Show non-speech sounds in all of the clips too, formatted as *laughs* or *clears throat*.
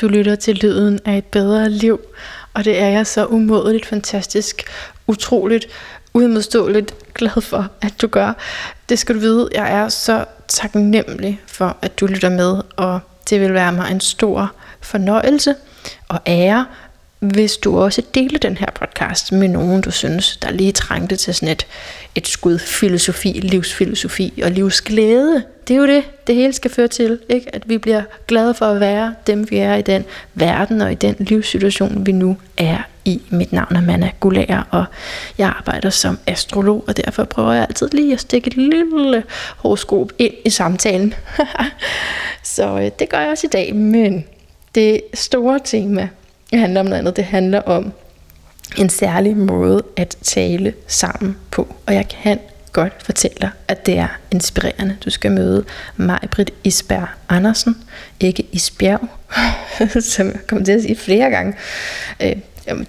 Du lytter til lyden af et bedre liv, og det er jeg så umådeligt fantastisk, utroligt, udmodståeligt glad for, at du gør. Det skal du vide, jeg er så taknemmelig for, at du lytter med, og det vil være mig en stor fornøjelse og ære, hvis du også deler den her podcast med nogen, du synes, der lige trængte til sådan et, et skud filosofi, livsfilosofi og livsglæde. Det er jo det, det hele skal føre til, ikke? at vi bliver glade for at være dem, vi er i den verden og i den livssituation, vi nu er i. Mit navn er Manna Gulager, og jeg arbejder som astrolog, og derfor prøver jeg altid lige at stikke et lille horoskop ind i samtalen. *laughs* Så øh, det gør jeg også i dag, men det store tema det handler om noget andet. Det handler om en særlig måde at tale sammen på. Og jeg kan godt fortælle dig, at det er inspirerende. Du skal møde Majbrit Isberg Andersen, ikke Isbjerg, *laughs* som jeg kommer til at sige flere gange. Øh,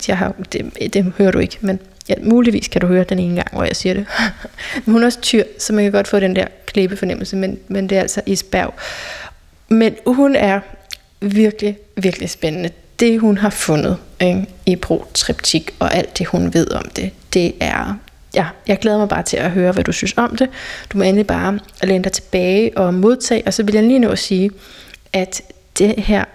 jeg har, det, det hører du ikke, men ja, muligvis kan du høre den ene gang, hvor jeg siger det. men *laughs* hun er også tyr, så man kan godt få den der klæbefornemmelse, men, men det er altså Isberg. Men hun er virkelig, virkelig spændende det, hun har fundet ikke, i protriptik og alt det, hun ved om det, det er... Ja, jeg glæder mig bare til at høre, hvad du synes om det. Du må endelig bare læne dig tilbage og modtage. Og så vil jeg lige nå at sige, at det her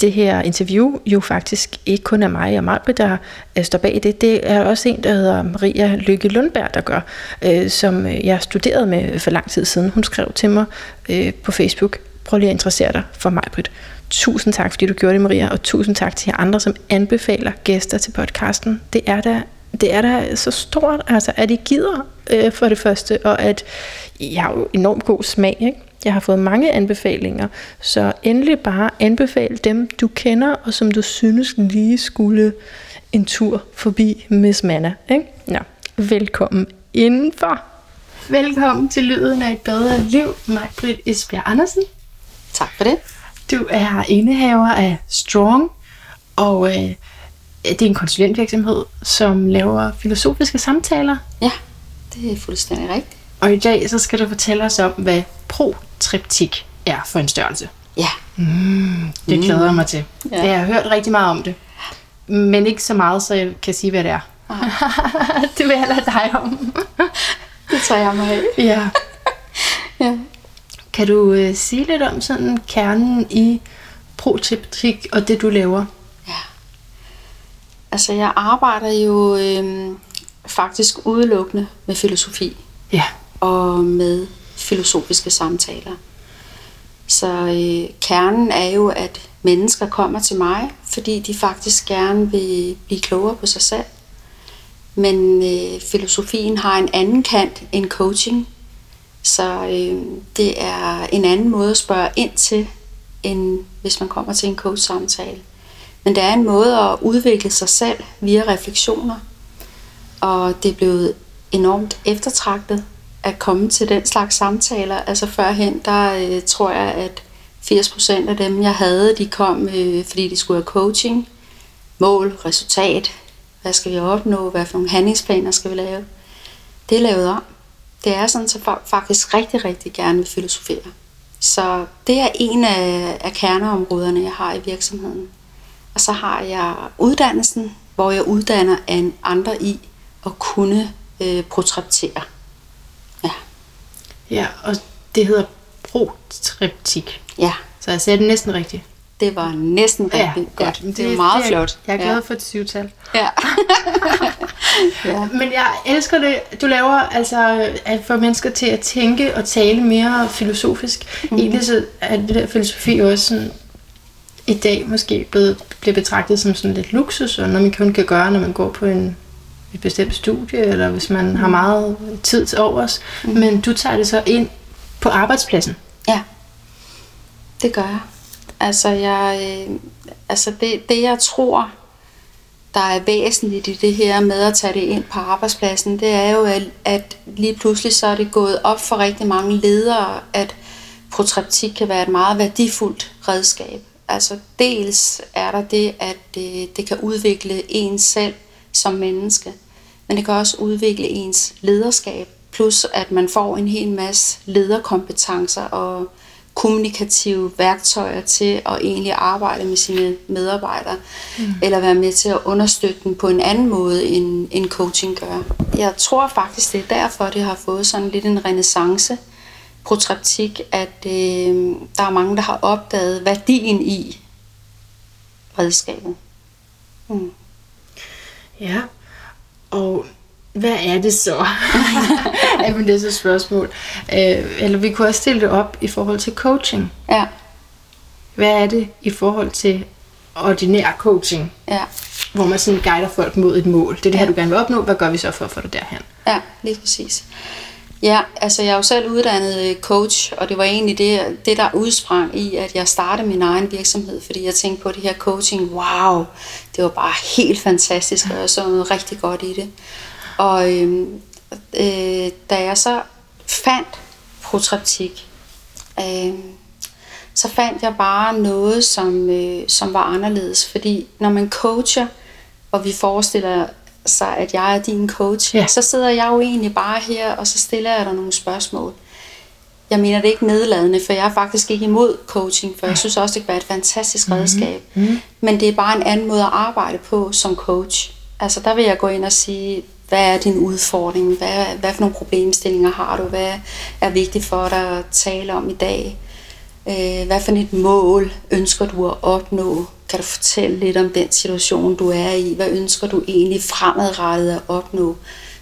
det her interview jo faktisk ikke kun er mig og Marbe, der øh, står bag det. Det er også en, der hedder Maria Lykke Lundberg, der gør, øh, som øh, jeg studerede med for lang tid siden. Hun skrev til mig øh, på Facebook, prøv lige at interessere dig for mig, Britt. Tusind tak, fordi du gjorde det, Maria, og tusind tak til jer andre, som anbefaler gæster til podcasten. Det er da, det er da så stort, altså, at I gider øh, for det første, og at I har jo enormt god smag. Ikke? Jeg har fået mange anbefalinger, så endelig bare anbefale dem, du kender, og som du synes lige skulle en tur forbi Miss Manna. Ikke? Nå, velkommen indenfor. Velkommen til Lyden af et bedre liv, mig, Britt Isbjerg Andersen. Tak for det. Du er indehaver af Strong, og øh, det er en konsulentvirksomhed, som laver filosofiske samtaler. Ja, det er fuldstændig rigtigt. Og i dag så skal du fortælle os om, hvad protriptik er for en størrelse. Ja. Mm, det mm. glæder jeg mig til. Ja. Jeg har hørt rigtig meget om det, men ikke så meget, så jeg kan sige, hvad det er. *laughs* det vil jeg lade dig om. *laughs* det tager jeg mig af. Ja. ja. Kan du øh, sige lidt om sådan kernen i protiptik og det, du laver? Ja. Altså, jeg arbejder jo øh, faktisk udelukkende med filosofi. Ja. Og med filosofiske samtaler. Så øh, kernen er jo, at mennesker kommer til mig, fordi de faktisk gerne vil blive klogere på sig selv. Men øh, filosofien har en anden kant end coaching, så øh, det er en anden måde at spørge ind til, end hvis man kommer til en coach-samtale. Men det er en måde at udvikle sig selv via refleksioner. Og det er blevet enormt eftertragtet at komme til den slags samtaler. Altså førhen, der øh, tror jeg, at 80% af dem, jeg havde, de kom, øh, fordi de skulle have coaching, mål, resultat, hvad skal vi opnå, hvad for nogle handlingsplaner skal vi lave. Det er lavet om. Det er sådan, så folk faktisk rigtig, rigtig gerne vil filosofere. Så det er en af, af kerneområderne, jeg har i virksomheden. Og så har jeg uddannelsen, hvor jeg uddanner en andre i at kunne øh, protriptere. Ja. Ja, og det hedder protriptik. Ja. Så jeg sagde det næsten rigtigt. Det var næsten rigtig ja, godt. Ja, det, det er meget det, flot. Jeg er glad ja. for et syvtal. Ja. *laughs* ja. Men jeg elsker det. Du laver altså at få mennesker til at tænke og tale mere filosofisk. Mm. Egentlig så er det der filosofi også sådan, i dag måske blevet, bliver betragtet som sådan lidt luksus, og noget man kun kan gøre, når man går på en, et bestemt studie, eller hvis man har meget tid til overs. Mm. Men du tager det så ind på arbejdspladsen. Ja, det gør jeg. Altså, jeg, øh, altså det, det, jeg tror, der er væsentligt i det her med at tage det ind på arbejdspladsen, det er jo, at, at lige pludselig så er det gået op for rigtig mange ledere, at protreptik kan være et meget værdifuldt redskab. Altså dels er der det, at det, det kan udvikle ens selv som menneske, men det kan også udvikle ens lederskab, plus at man får en hel masse lederkompetencer og kommunikative værktøjer til at egentlig arbejde med sine medarbejdere, mm. eller være med til at understøtte dem på en anden måde, end, end coaching gør. Jeg tror faktisk, det er derfor, det har fået sådan lidt en renaissance protreptik, at øh, der er mange, der har opdaget værdien i redskabet. Mm. Ja, og hvad er det så? *laughs* Jamen, det er så et spørgsmål. Øh, eller vi kunne også stille det op i forhold til coaching. Ja. Hvad er det i forhold til ordinær coaching? Ja. Hvor man sådan guider folk mod et mål. Det er det her, du gerne vil opnå. Hvad gør vi så for at få det derhen? Ja, lige præcis. Ja, altså jeg er jo selv uddannet øh, coach, og det var egentlig det, det, der udsprang i, at jeg startede min egen virksomhed, fordi jeg tænkte på det her coaching, wow, det var bare helt fantastisk, og jeg så noget rigtig godt i det. Og øh, øh, da jeg så fandt protreptik, øh, så fandt jeg bare noget, som, øh, som var anderledes. Fordi når man coacher, og vi forestiller sig, at jeg er din coach, ja. så sidder jeg jo egentlig bare her, og så stiller jeg dig nogle spørgsmål. Jeg mener det ikke nedladende, for jeg er faktisk ikke imod coaching, for jeg synes også, det kan være et fantastisk mm-hmm. redskab. Mm-hmm. Men det er bare en anden måde at arbejde på som coach. Altså der vil jeg gå ind og sige, hvad er din udfordring? Hvad, hvad for nogle problemstillinger har du? Hvad er vigtigt for dig at tale om i dag? Øh, hvad for et mål ønsker du at opnå? Kan du fortælle lidt om den situation, du er i? Hvad ønsker du egentlig fremadrettet at opnå?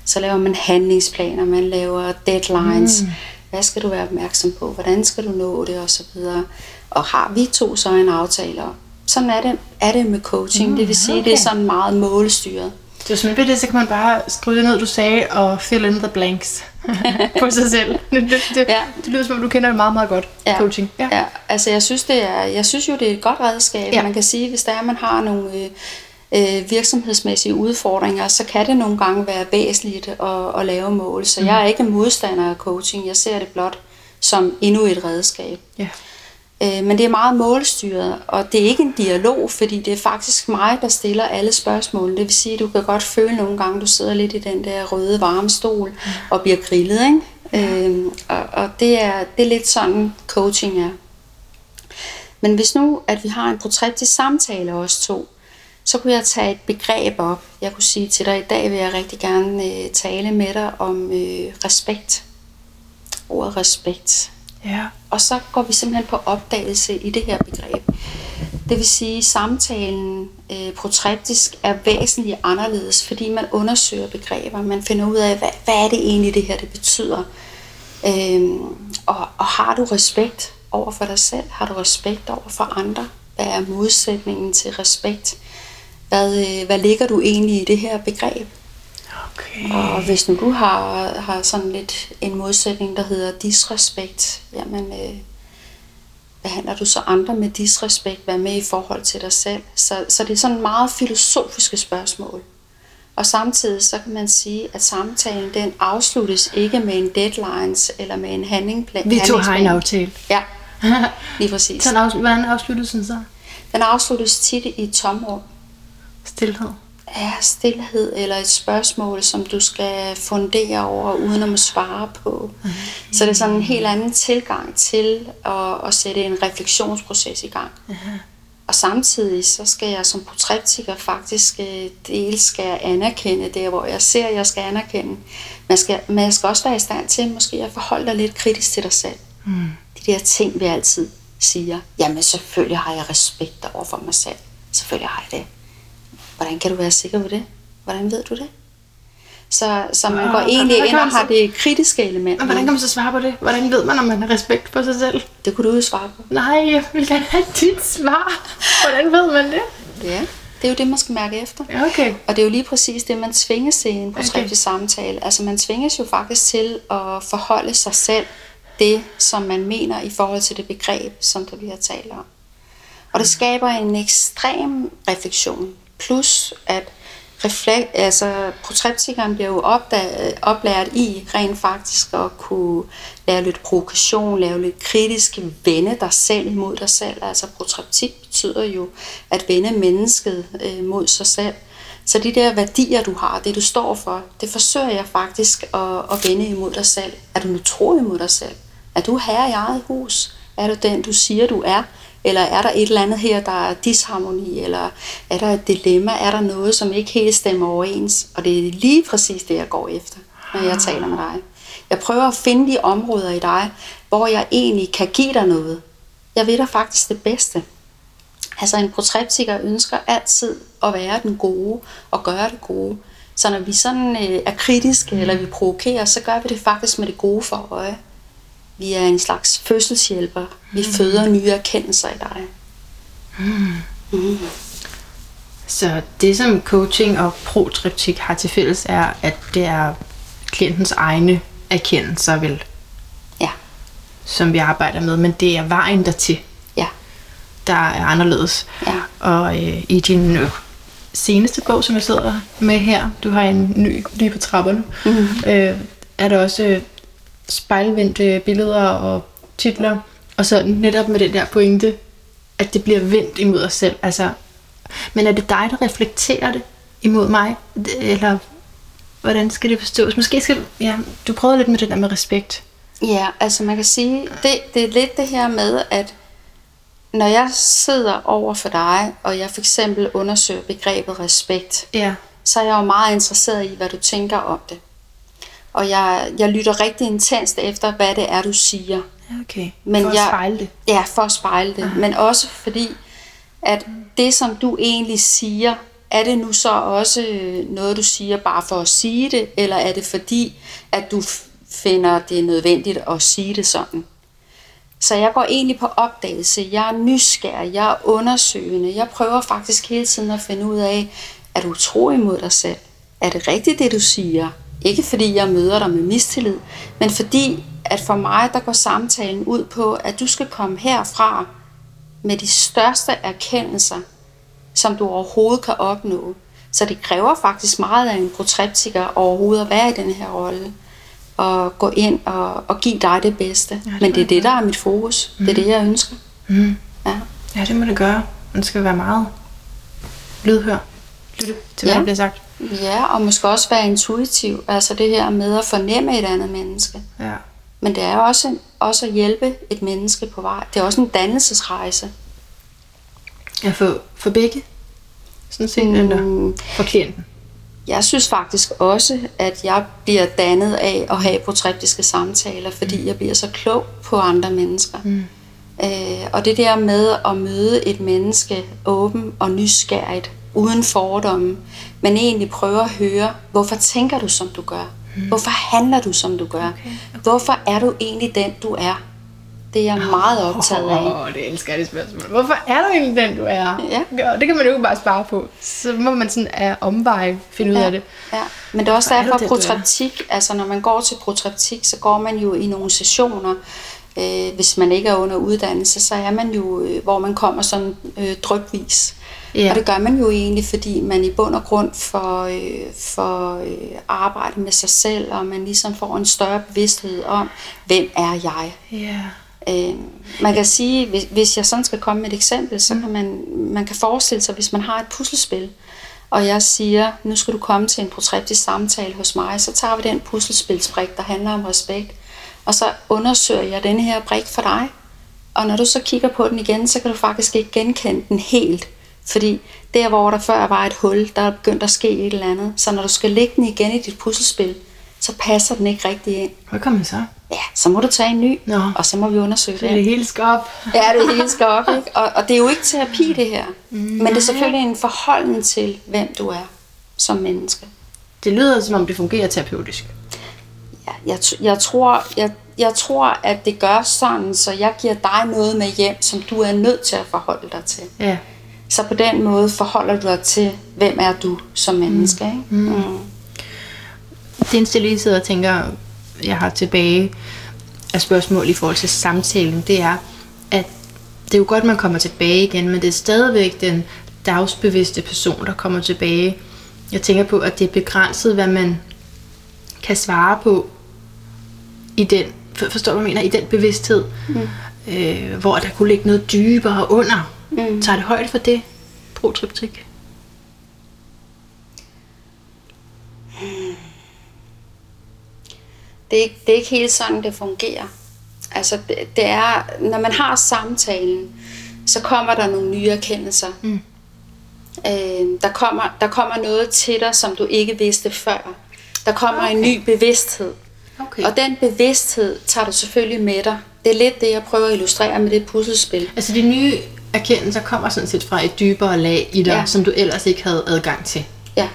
Så laver man handlingsplaner, man laver deadlines. Mm. Hvad skal du være opmærksom på? Hvordan skal du nå det? Og så videre. Og har vi to så en aftale Sådan er det, er det med coaching. Mm, det vil sige, okay. det er sådan meget målstyret. Det er simpelthen det, så kan man bare skrive ned, du sagde, og fill in the blanks *laughs* på sig selv. Det, det, det, ja. det lyder som om, du kender det meget, meget godt, ja. coaching. Ja. ja, altså jeg synes, det er, jeg synes jo, det er et godt redskab. Ja. Man kan sige, hvis der er, man har nogle øh, øh, virksomhedsmæssige udfordringer, så kan det nogle gange være væsentligt at, at lave mål. Så mm. jeg er ikke modstander af coaching. Jeg ser det blot som endnu et redskab. Ja. Øh, men det er meget målstyret, og det er ikke en dialog, fordi det er faktisk mig, der stiller alle spørgsmål. Det vil sige, at du kan godt føle nogle gange, at du sidder lidt i den der røde varme stol mm. og bliver grillet. Ikke? Øhm, og og det, er, det er lidt sådan, coaching er. Men hvis nu, at vi har en portrættig samtale os to, så kunne jeg tage et begreb op. Jeg kunne sige til dig, i dag vil jeg rigtig gerne øh, tale med dig om øh, respekt. Ordet respekt. Ja. Og så går vi simpelthen på opdagelse i det her begreb. Det vil sige, at samtalen øh, protreptisk er væsentligt anderledes, fordi man undersøger begreber. Man finder ud af, hvad, hvad er det egentlig, det her det betyder. Øhm, og, og har du respekt over for dig selv? Har du respekt over for andre? Hvad er modsætningen til respekt? Hvad, øh, hvad ligger du egentlig i det her begreb? Okay. Og hvis nu du har, har sådan lidt en modsætning, der hedder disrespekt, jamen øh, behandler du så andre med disrespekt? Hvad med i forhold til dig selv? Så, så det er sådan meget filosofiske spørgsmål. Og samtidig så kan man sige, at samtalen den afsluttes ikke med en deadlines eller med en handlingsplan. Vi to har en aftale. Ja, *laughs* lige præcis. Så afslut, hvordan afsluttes den så? Den afsluttes tit i et tomrum. Stilhed er stillhed eller et spørgsmål, som du skal fundere over, uden at må svare på. Mm. Så det er sådan en helt anden tilgang til at, at sætte en refleksionsproces i gang. Mm. Og samtidig så skal jeg som portrættiker faktisk øh, dels skal jeg anerkende det, hvor jeg ser, at jeg skal anerkende. Men jeg skal, men jeg skal også være i stand til måske at forholde dig lidt kritisk til dig selv. Mm. De der ting, vi altid siger. Jamen selvfølgelig har jeg respekt over for mig selv. Selvfølgelig har jeg det. Hvordan kan du være sikker på det? Hvordan ved du det? Så, så man går egentlig ind og har det kritiske element. Og hvordan kan man så svare på det? Hvordan ved man, om man har respekt for sig selv? Det kunne du jo svare på. Nej, jeg vil gerne have dit svar. Hvordan ved man det? Ja, det er jo det, man skal mærke efter. Okay. Og det er jo lige præcis det, man tvinges til i en portrætlig okay. samtale. Altså man tvinges jo faktisk til at forholde sig selv det, som man mener i forhold til det begreb, som der bliver talt om. Og det skaber en ekstrem refleksion Plus at reflekt, altså, protreptikeren bliver jo opdaget, oplært i rent faktisk at kunne lave lidt provokation, lave lidt kritisk, vende dig selv imod dig selv. Altså protreptik betyder jo at vende mennesket øh, mod sig selv. Så de der værdier, du har, det du står for, det forsøger jeg faktisk at, at vende imod dig selv. Er du nu tro imod dig selv? Er du herre i eget hus? Er du den, du siger, du er? Eller er der et eller andet her, der er disharmoni? Eller er der et dilemma? Er der noget, som ikke helt stemmer overens? Og det er lige præcis det, jeg går efter, når jeg taler med dig. Jeg prøver at finde de områder i dig, hvor jeg egentlig kan give dig noget. Jeg ved dig faktisk det bedste. Altså en portrættiker ønsker altid at være den gode og gøre det gode. Så når vi sådan øh, er kritiske eller vi provokerer, så gør vi det faktisk med det gode for øje. Vi er en slags fødselshjælper. Vi mm. føder nye erkendelser i dig. Mm. Mm. Så det som coaching og protriptik har til fælles er, at det er klientens egne erkendelser vel? Ja. Som vi arbejder med, men det er vejen dertil. Ja. Der er anderledes. Ja. Og øh, i din øh, seneste bog, som jeg sidder med her, du har en ny lige på trapperne, mm-hmm. øh, er der også øh, spejlvendte billeder og titler, og så netop med den der pointe, at det bliver vendt imod os selv. Altså, men er det dig, der reflekterer det imod mig? Eller hvordan skal det forstås? Måske skal ja, du prøvede lidt med det der med respekt. Ja, altså man kan sige, det, det er lidt det her med, at når jeg sidder over for dig, og jeg for eksempel undersøger begrebet respekt, ja. så er jeg jo meget interesseret i, hvad du tænker om det. Og jeg, jeg lytter rigtig intenst efter, hvad det er, du siger. Okay, Men for at jeg, spejle det. Ja, for at spejle det. Aha. Men også fordi, at det, som du egentlig siger, er det nu så også noget, du siger bare for at sige det, eller er det fordi, at du finder det nødvendigt at sige det sådan? Så jeg går egentlig på opdagelse. Jeg er nysgerrig, jeg er undersøgende. Jeg prøver faktisk hele tiden at finde ud af, er du tro imod dig selv? Er det rigtigt, det du siger? Ikke fordi jeg møder dig med mistillid, men fordi, at for mig, der går samtalen ud på, at du skal komme herfra med de største erkendelser, som du overhovedet kan opnå. Så det kræver faktisk meget af en portrættiker overhovedet at være i den her rolle og gå ind og, og give dig det bedste. Ja, det Men det er det, der er mit fokus. Mm. Det er det, jeg ønsker. Mm. Ja. ja, det må det gøre. Man skal være meget lydhør. Lytte til, hvad ja. der bliver sagt. Ja, og måske også være intuitiv. Altså det her med at fornemme et andet menneske. Ja. Men det er også, også at hjælpe et menneske på vej. Det er også en dannelsesrejse. Ja, for, for begge? Sådan set, mm. eller for klienten? Jeg synes faktisk også, at jeg bliver dannet af at have portrættiske samtaler, fordi mm. jeg bliver så klog på andre mennesker. Mm. Øh, og det der med at møde et menneske åben og nysgerrigt, uden fordomme, men egentlig prøve at høre, hvorfor tænker du, som du gør? Mm. Hvorfor handler du, som du gør? Okay, okay. Hvorfor er du egentlig den, du er? Det er jeg meget optaget af. Åh, oh, det elsker jeg det spørgsmål. Hvorfor er du egentlig den, du er? Ja. Det kan man jo ikke bare spare på. Så må man sådan af omvej finde ja. ud af det. Ja, men det er også derfor er protreptik, altså når man går til protreptik, så går man jo i nogle sessioner, øh, hvis man ikke er under uddannelse, så er man jo, øh, hvor man kommer sådan øh, drøbvis. Ja. Og det gør man jo egentlig, fordi man i bund og grund får, øh, får øh, arbejde med sig selv, og man ligesom får en større bevidsthed om, hvem er jeg? Ja. Øh, man kan sige, hvis, hvis jeg sådan skal komme med et eksempel, så kan man, man kan forestille sig, hvis man har et puslespil, og jeg siger, nu skal du komme til en portrættisk samtale hos mig, så tager vi den puslespilsbrik, der handler om respekt, og så undersøger jeg den her brik for dig. Og når du så kigger på den igen, så kan du faktisk ikke genkende den helt. Fordi der, hvor der før var et hul, der er begyndt at ske et eller andet. Så når du skal lægge den igen i dit puslespil, så passer den ikke rigtig ind. Hvad kommer så? Ja, så må du tage en ny, Nå. og så må vi undersøge det. Det hele skal op. Ja, det hele skal op. Ikke? Og, og det er jo ikke terapi, det her. Mm, men det er selvfølgelig en forholdning til, hvem du er som menneske. Det lyder, som om det fungerer terapeutisk. Ja, jeg, jeg, tror, jeg, jeg tror, at det gør sådan, så jeg giver dig noget med hjem, som du er nødt til at forholde dig til. Ja. Så på den måde forholder du dig til, hvem er du som menneske. Ikke? Mm. Mm. Det eneste, jeg lige sidder og tænker, jeg har tilbage af spørgsmål i forhold til samtalen, det er, at det er jo godt, man kommer tilbage igen, men det er stadigvæk den dagsbevidste person, der kommer tilbage. Jeg tænker på, at det er begrænset, hvad man kan svare på i den, forstår du, hvad jeg mener, i den bevidsthed, mm. øh, hvor der kunne ligge noget dybere under. Mm. Tager det højt for det, protriptik? Det er, ikke, det er ikke helt sådan, det fungerer. Altså, det, det er, når man har samtalen, så kommer der nogle nye erkendelser. Mm. Øh, der, kommer, der kommer noget til dig, som du ikke vidste før. Der kommer okay. en ny bevidsthed. Okay. Og den bevidsthed tager du selvfølgelig med dig. Det er lidt det, jeg prøver at illustrere med det puslespil. Altså de nye erkendelser kommer sådan set fra et dybere lag i dig, ja. som du ellers ikke havde adgang til? Ja.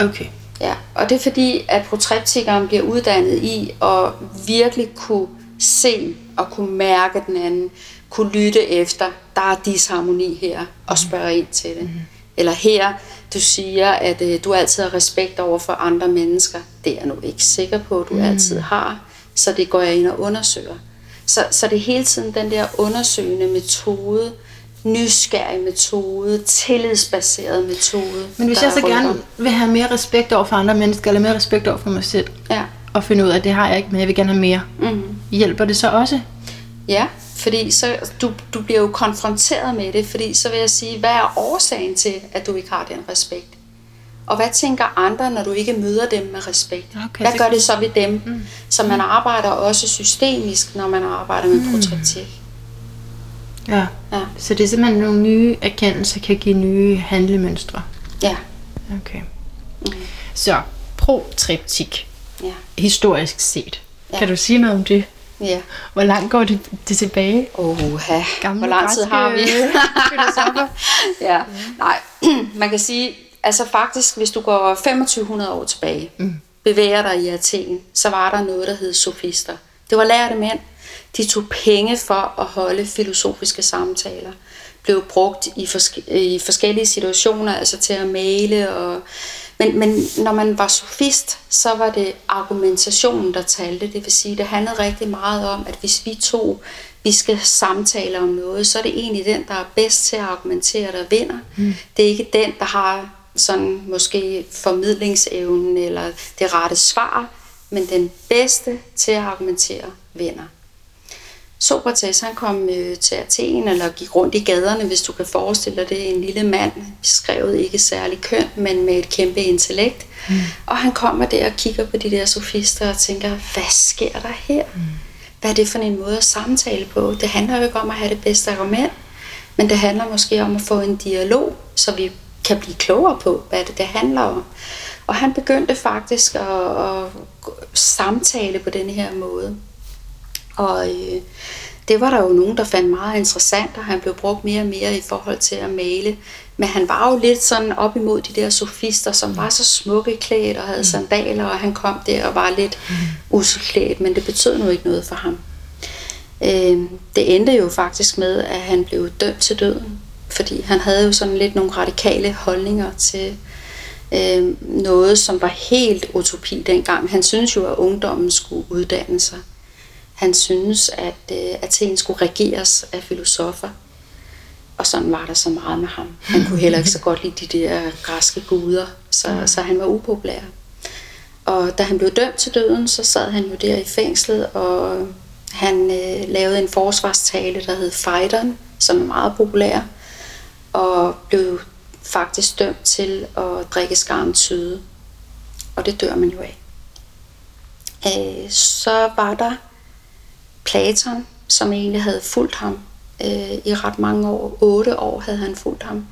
Okay. Ja, og det er fordi, at protreptikeren bliver uddannet i at virkelig kunne se og kunne mærke den anden, kunne lytte efter, der er disharmoni her, og spørge ind til det. Mm. Eller her, du siger, at øh, du altid har respekt over for andre mennesker. Det er jeg nu ikke sikker på, at du mm. altid har. Så det går jeg ind og undersøger. Så, så det er hele tiden den der undersøgende metode, nysgerrig metode, tillidsbaseret metode. Men hvis jeg så gerne vil have mere respekt over for andre mennesker, eller mere respekt over for mig selv, ja. og finde ud af, at det har jeg ikke, men jeg vil gerne have mere, mm. hjælper det så også? Ja, fordi så, du, du bliver jo konfronteret med det, fordi så vil jeg sige, hvad er årsagen til, at du ikke har den respekt? Og hvad tænker andre, når du ikke møder dem med respekt? Okay, hvad gør det så ved dem? Mm. Så man arbejder også systemisk, når man arbejder med mm. protreptik. Ja. ja, så det er simpelthen nogle nye erkendelser, kan give nye handlemønstre. Ja. Okay. Mm. Så, protreptik, ja. historisk set. Ja. Kan du sige noget om det? Ja. Hvor langt går det, det tilbage? Oha, Gamle hvor lang tid har vi? *laughs* ja, nej, *clears throat* man kan sige, altså faktisk, hvis du går 2500 år tilbage, mm. bevæger dig i Athen, så var der noget, der hed sofister. Det var lærte mænd. De tog penge for at holde filosofiske samtaler. Blev brugt i, forske- i forskellige situationer, altså til at male og men, men når man var sofist, så var det argumentationen, der talte. Det vil sige, det handlede rigtig meget om, at hvis vi to vi skal samtale om noget, så er det egentlig den, der er bedst til at argumentere, der vinder. Mm. Det er ikke den, der har sådan måske formidlingsevnen eller det rette svar, men den bedste til at argumentere vinder. Sokrates han kom øh, til Athen eller gik rundt i gaderne, hvis du kan forestille dig det. En lille mand, beskrevet ikke særlig køn, men med et kæmpe intellekt. Mm. Og han kommer der og kigger på de der sofister og tænker, hvad sker der her? Mm. Hvad er det for en måde at samtale på? Det handler jo ikke om at have det bedste argument, men det handler måske om at få en dialog, så vi kan blive klogere på, hvad det, det handler om. Og han begyndte faktisk at, at samtale på den her måde. Og øh, det var der jo nogen, der fandt meget interessant, og han blev brugt mere og mere i forhold til at male. Men han var jo lidt sådan op imod de der sofister, som var så smukke klædt og havde mm. sandaler, og han kom der og var lidt mm. useklædt, men det betød nu ikke noget for ham. Øh, det endte jo faktisk med, at han blev dømt til døden, fordi han havde jo sådan lidt nogle radikale holdninger til øh, noget, som var helt utopi dengang. Han synes jo, at ungdommen skulle uddanne sig. Han synes, at øh, Athen skulle regeres af filosofer. Og sådan var der så meget med ham. Han kunne heller ikke så godt lide de der græske guder, så, så han var upopulær. Og da han blev dømt til døden, så sad han jo der i fængslet, og han øh, lavede en forsvarstale, der hed Fighteren, som er meget populær, og blev faktisk dømt til at drikke skaren tyde. Og det dør man jo af. Øh, så var der Platon, som egentlig havde fulgt ham øh, i ret mange år. Otte år havde han fulgt ham.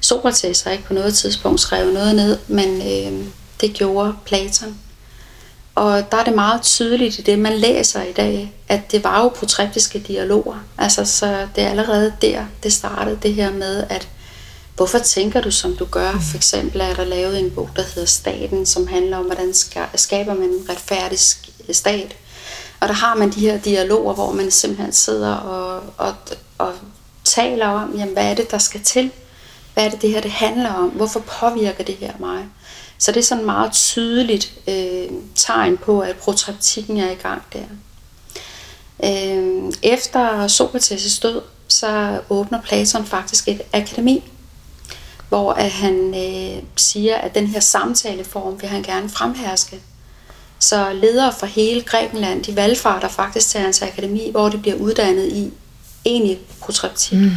Sokrates har ikke på noget tidspunkt skrevet noget ned, men øh, det gjorde Platon. Og der er det meget tydeligt i det, man læser i dag, at det var jo portrættiske dialoger. Altså, så det er allerede der, det startede det her med, at hvorfor tænker du, som du gør? For eksempel er der lavet en bog, der hedder Staten, som handler om, hvordan skaber man en retfærdig stat. Og der har man de her dialoger, hvor man simpelthen sidder og, og, og taler om, jamen, hvad er det, der skal til? Hvad er det, det her det handler om? Hvorfor påvirker det her mig? Så det er sådan meget tydeligt øh, tegn på, at protraktikken er i gang der. Øh, efter Sokrates' død, så åbner Platon faktisk et akademi, hvor at han øh, siger, at den her samtaleform vil han gerne fremherske. Så ledere fra hele Grækenland, de valgfarter faktisk til hans akademi, hvor de bliver uddannet i egentlig protreptik. Mm.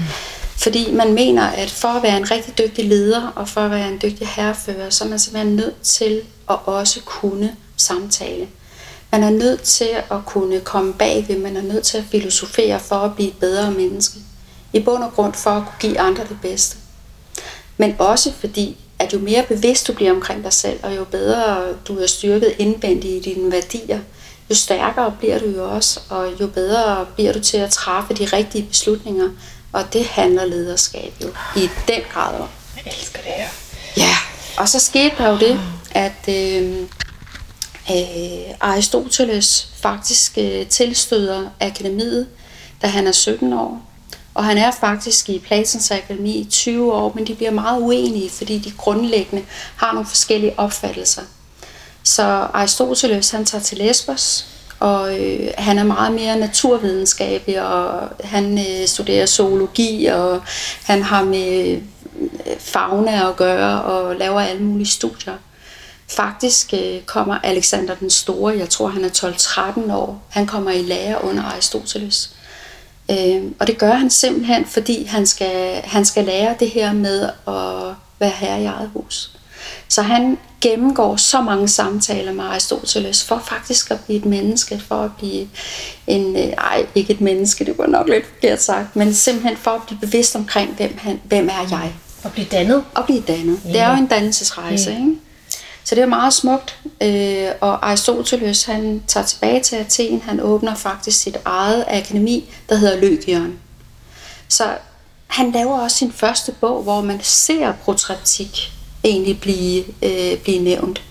Fordi man mener, at for at være en rigtig dygtig leder, og for at være en dygtig herrefører, så er man simpelthen nødt til at også kunne samtale. Man er nødt til at kunne komme bagved, man er nødt til at filosofere for at blive et bedre menneske. I bund og grund for at kunne give andre det bedste. Men også fordi, at jo mere bevidst du bliver omkring dig selv, og jo bedre du er styrket indvendigt i dine værdier, jo stærkere bliver du jo også, og jo bedre bliver du til at træffe de rigtige beslutninger. Og det handler lederskab jo i den grad om. Jeg elsker det her. Ja, og så skete der jo det, at øh, øh, Aristoteles faktisk øh, tilstøder akademiet, da han er 17 år. Og han er faktisk i Platons akademi i 20 år, men de bliver meget uenige, fordi de grundlæggende har nogle forskellige opfattelser. Så Aristoteles han tager til Lesbos, og øh, han er meget mere naturvidenskabelig, og han øh, studerer zoologi, og han har med øh, fauna at gøre, og laver alle mulige studier. Faktisk øh, kommer Alexander den Store, jeg tror han er 12-13 år, han kommer i lære under Aristoteles. Øh, og det gør han simpelthen, fordi han skal, han skal lære det her med at være herre i eget hus. Så han gennemgår så mange samtaler med Aristoteles for faktisk at blive et menneske, for at blive en, øh, ej, ikke et menneske, det var nok lidt forkert sagt, men simpelthen for at blive bevidst omkring, hvem, han, hvem er jeg? Og blive dannet. Og blive dannet. Det er jo en dannelsesrejse, ikke? Så det er meget smukt, øh, og Aristoteles han tager tilbage til Athen, han åbner faktisk sit eget akademi, der hedder Løgion. Så han laver også sin første bog, hvor man ser protreptik egentlig blive, øh, blive nævnt.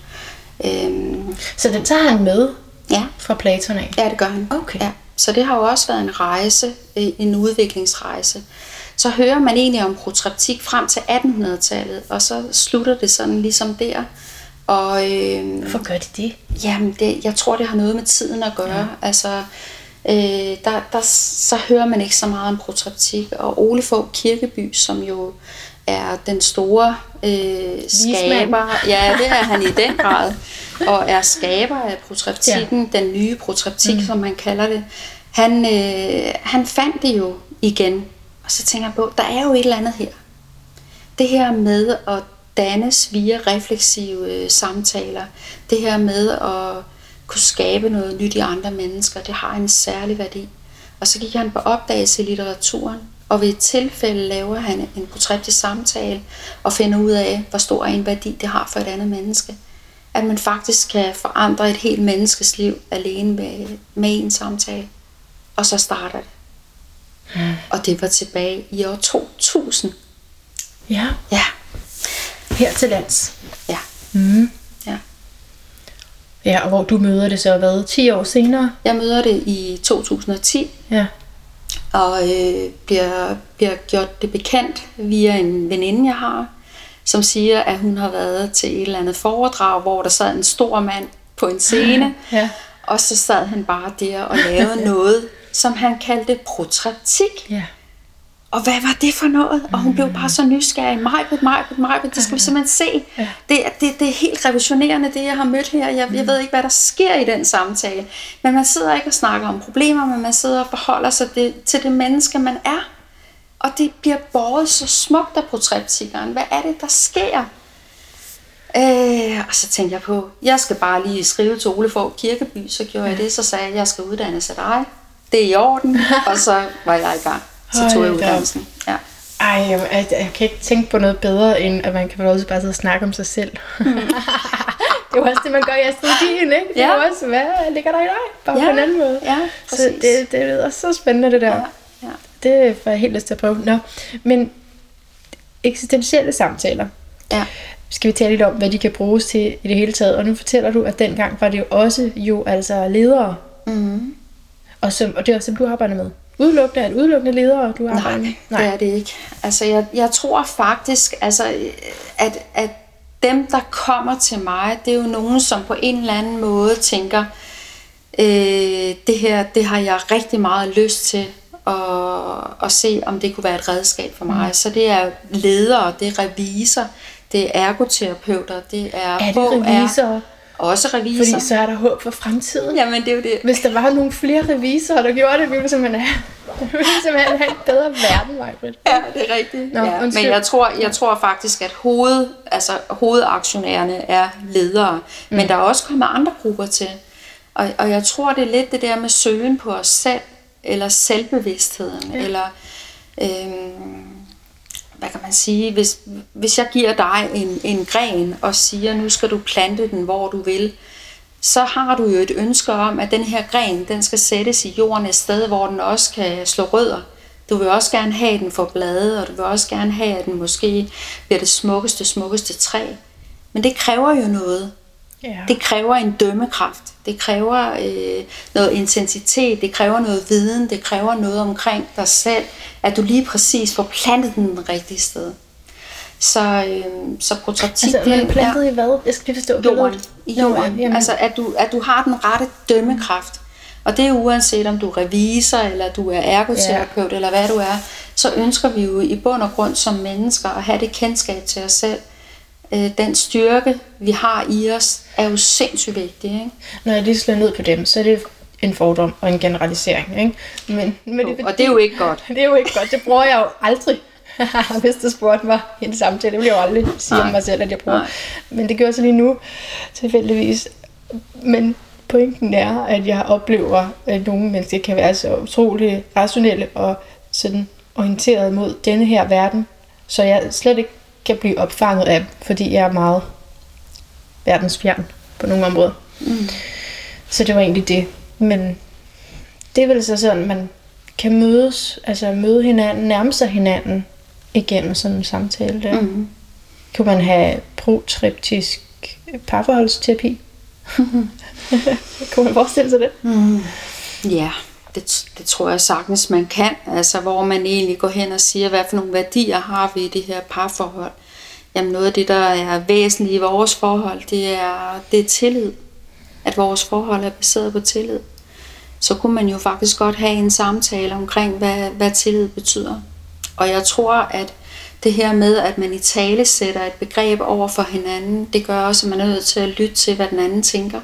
Øhm, Så den tager han med ja, fra Platon af? ja, det gør han. Okay. Ja. Så det har jo også været en rejse, øh, en udviklingsrejse. Så hører man egentlig om protreptik frem til 1800-tallet, og så slutter det sådan ligesom der. Og øh, Hvorfor gør de det? Jamen, det, jeg tror, det har noget med tiden at gøre. Ja. Altså, øh, der, der, så hører man ikke så meget om protreptik. Og Ole Fogh Kirkeby, som jo er den store øh, skaber, ja, det er han i den *laughs* grad, og er skaber af protreptikken, ja. den nye protreptik, mm. som man kalder det. Han, øh, han fandt det jo igen, og så tænker jeg på, der er jo et eller andet her. Det her med at dannes via refleksive øh, samtaler. Det her med at kunne skabe noget nyt i andre mennesker, det har en særlig værdi. Og så gik han på opdagelse i litteraturen, og ved et tilfælde laver han en portrættig samtale og finder ud af, hvor stor en værdi det har for et andet menneske. At man faktisk kan forandre et helt menneskes liv alene med, med en samtale. Og så starter det. Mm. Og det var tilbage i år 2000. Ja, Ja, her til lands. ja, Mm. ja. Ja, og hvor du møder det så, hvad, 10 år senere? Jeg møder det i 2010, Ja. og øh, bliver, bliver gjort det bekendt via en veninde, jeg har, som siger, at hun har været til et eller andet foredrag, hvor der sad en stor mand på en scene, *laughs* Ja. og så sad han bare der og lavede *laughs* noget, som han kaldte protreptik. Ja. Og hvad var det for noget? Og hun blev bare så nysgerrig. Majbet, Majbet, Majbet, det skal vi simpelthen se. Det, er- det, det er helt revolutionerende, det jeg har mødt her. Jeg, jeg ved ikke, hvad der sker i den samtale. Men man sidder ikke og snakker om problemer, men man sidder og forholder sig det, til det menneske, man er. Og det bliver båret så smukt af portrættikeren. Hvad er det, der sker? Øh, og så tænkte jeg på, jeg skal bare lige skrive til Ole Fogh Kirkeby, så gjorde jeg det, så sagde jeg, jeg skal uddannes af dig. Det er i orden, *laughs* og så var jeg i gang. Så tog jeg uddannelsen. Ja. Ej, jeg, jeg, kan ikke tænke på noget bedre, end at man kan få lov til bare at snakke om sig selv. *laughs* det er jo også det, man gør i astrologien, ikke? Det er Ja. jo også, hvad ligger der i dig? Bare Ja, på en anden måde. ja, så det, det lyder så spændende, det der. Ja, ja. Det får jeg helt lyst til at prøve. Nå, men eksistentielle samtaler. Ja. Skal vi tale lidt om, hvad de kan bruges til i det hele taget? Og nu fortæller du, at dengang var det jo også jo altså ledere. Mm-hmm. Og, som, og det er også dem, du arbejder med. Udelukkende er det udelukkende ledere, du arbejder med? Nej, det er det ikke. Altså, jeg, jeg tror faktisk, altså, at, at dem, der kommer til mig, det er jo nogen, som på en eller anden måde tænker, øh, det her, det har jeg rigtig meget lyst til at, at se, om det kunne være et redskab for mig. Mm. Så det er ledere, det er revisor, det er ergoterapeuter, det er Er det revisorer? Også revisor. Fordi så er der håb for fremtiden. Jamen, det er jo det. Hvis der var nogle flere revisorer, der gjorde det, ville vi simpelthen have, *laughs* vi ville simpelthen have en bedre verden, Majbrit. Ja, det er rigtigt. Nå, ja. undskyld. Men jeg tror, jeg tror faktisk, at hoved, altså, hovedaktionærerne er ledere. Mm. Men der er også kommet andre grupper til. Og, og jeg tror, det er lidt det der med søgen på os selv, eller selvbevidstheden, ja. eller øhm, hvad kan man sige, hvis, hvis jeg giver dig en, en gren og siger, nu skal du plante den, hvor du vil, så har du jo et ønske om, at den her gren, den skal sættes i jorden et sted, hvor den også kan slå rødder. Du vil også gerne have, at den får blade, og du vil også gerne have, at den måske bliver det smukkeste, smukkeste træ. Men det kræver jo noget. Ja. Det kræver en dømmekraft. Det kræver øh, noget intensitet. Det kræver noget viden. Det kræver noget omkring dig selv. At du lige præcis får plantet den den rigtige sted. Så, øh, så prototip... Altså, man plantet ja, i hvad? Jeg skal lige forstå. Jorden. I jorden. jorden. Altså, at du, at du har den rette dømmekraft. Og det er uanset om du er revisor, eller du er ergoterapeut, ja. eller hvad du er, så ønsker vi jo i bund og grund som mennesker at have det kendskab til os selv. Øh, den styrke, vi har i os, er jo sindssygt vigtig. Ikke? Når jeg lige slår ned på dem, så er det en fordom og en generalisering. Ikke? Men, men det, og det er jo ikke godt. *laughs* Det er jo ikke godt. Det bruger jeg jo aldrig. *laughs* Hvis du spurgte mig i en samtale, det vil jeg jo aldrig sige Nej. om mig selv, at jeg bruger. Nej. Men det gør så lige nu, tilfældigvis. Men pointen er, at jeg oplever, at nogle mennesker kan være så utrolig rationelle og sådan orienteret mod denne her verden, så jeg slet ikke kan blive opfanget af, fordi jeg er meget verdensfjern på nogle områder. Mm. Så det var egentlig det. Men det er vel så sådan, man kan mødes, altså møde hinanden, nærme sig hinanden igennem sådan en samtale der. Mm. Kan man have protriptisk parforholdsterapi? *laughs* *laughs* Kunne man forestille sig det? Mm. Ja, det, det tror jeg sagtens, man kan. Altså, hvor man egentlig går hen og siger, hvad for nogle værdier har vi i det her parforhold. Jamen noget af det, der er væsentligt i vores forhold, det er, det er tillid. At vores forhold er baseret på tillid. Så kunne man jo faktisk godt have en samtale omkring, hvad, hvad tillid betyder. Og jeg tror, at det her med, at man i tale sætter et begreb over for hinanden, det gør også, at man er nødt til at lytte til, hvad den anden tænker.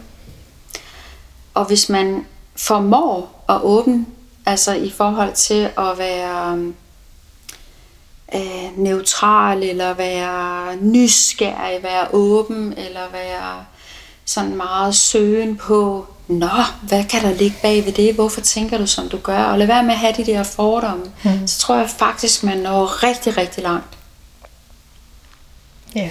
Og hvis man formår at åbne, altså i forhold til at være øh, neutral, eller være nysgerrig, være åben, eller være sådan meget søgen på, nå, hvad kan der ligge bag ved det? Hvorfor tænker du, som du gør? Og lad være med at have de der fordomme. Mm. Så tror jeg faktisk, man når rigtig, rigtig langt. Ja,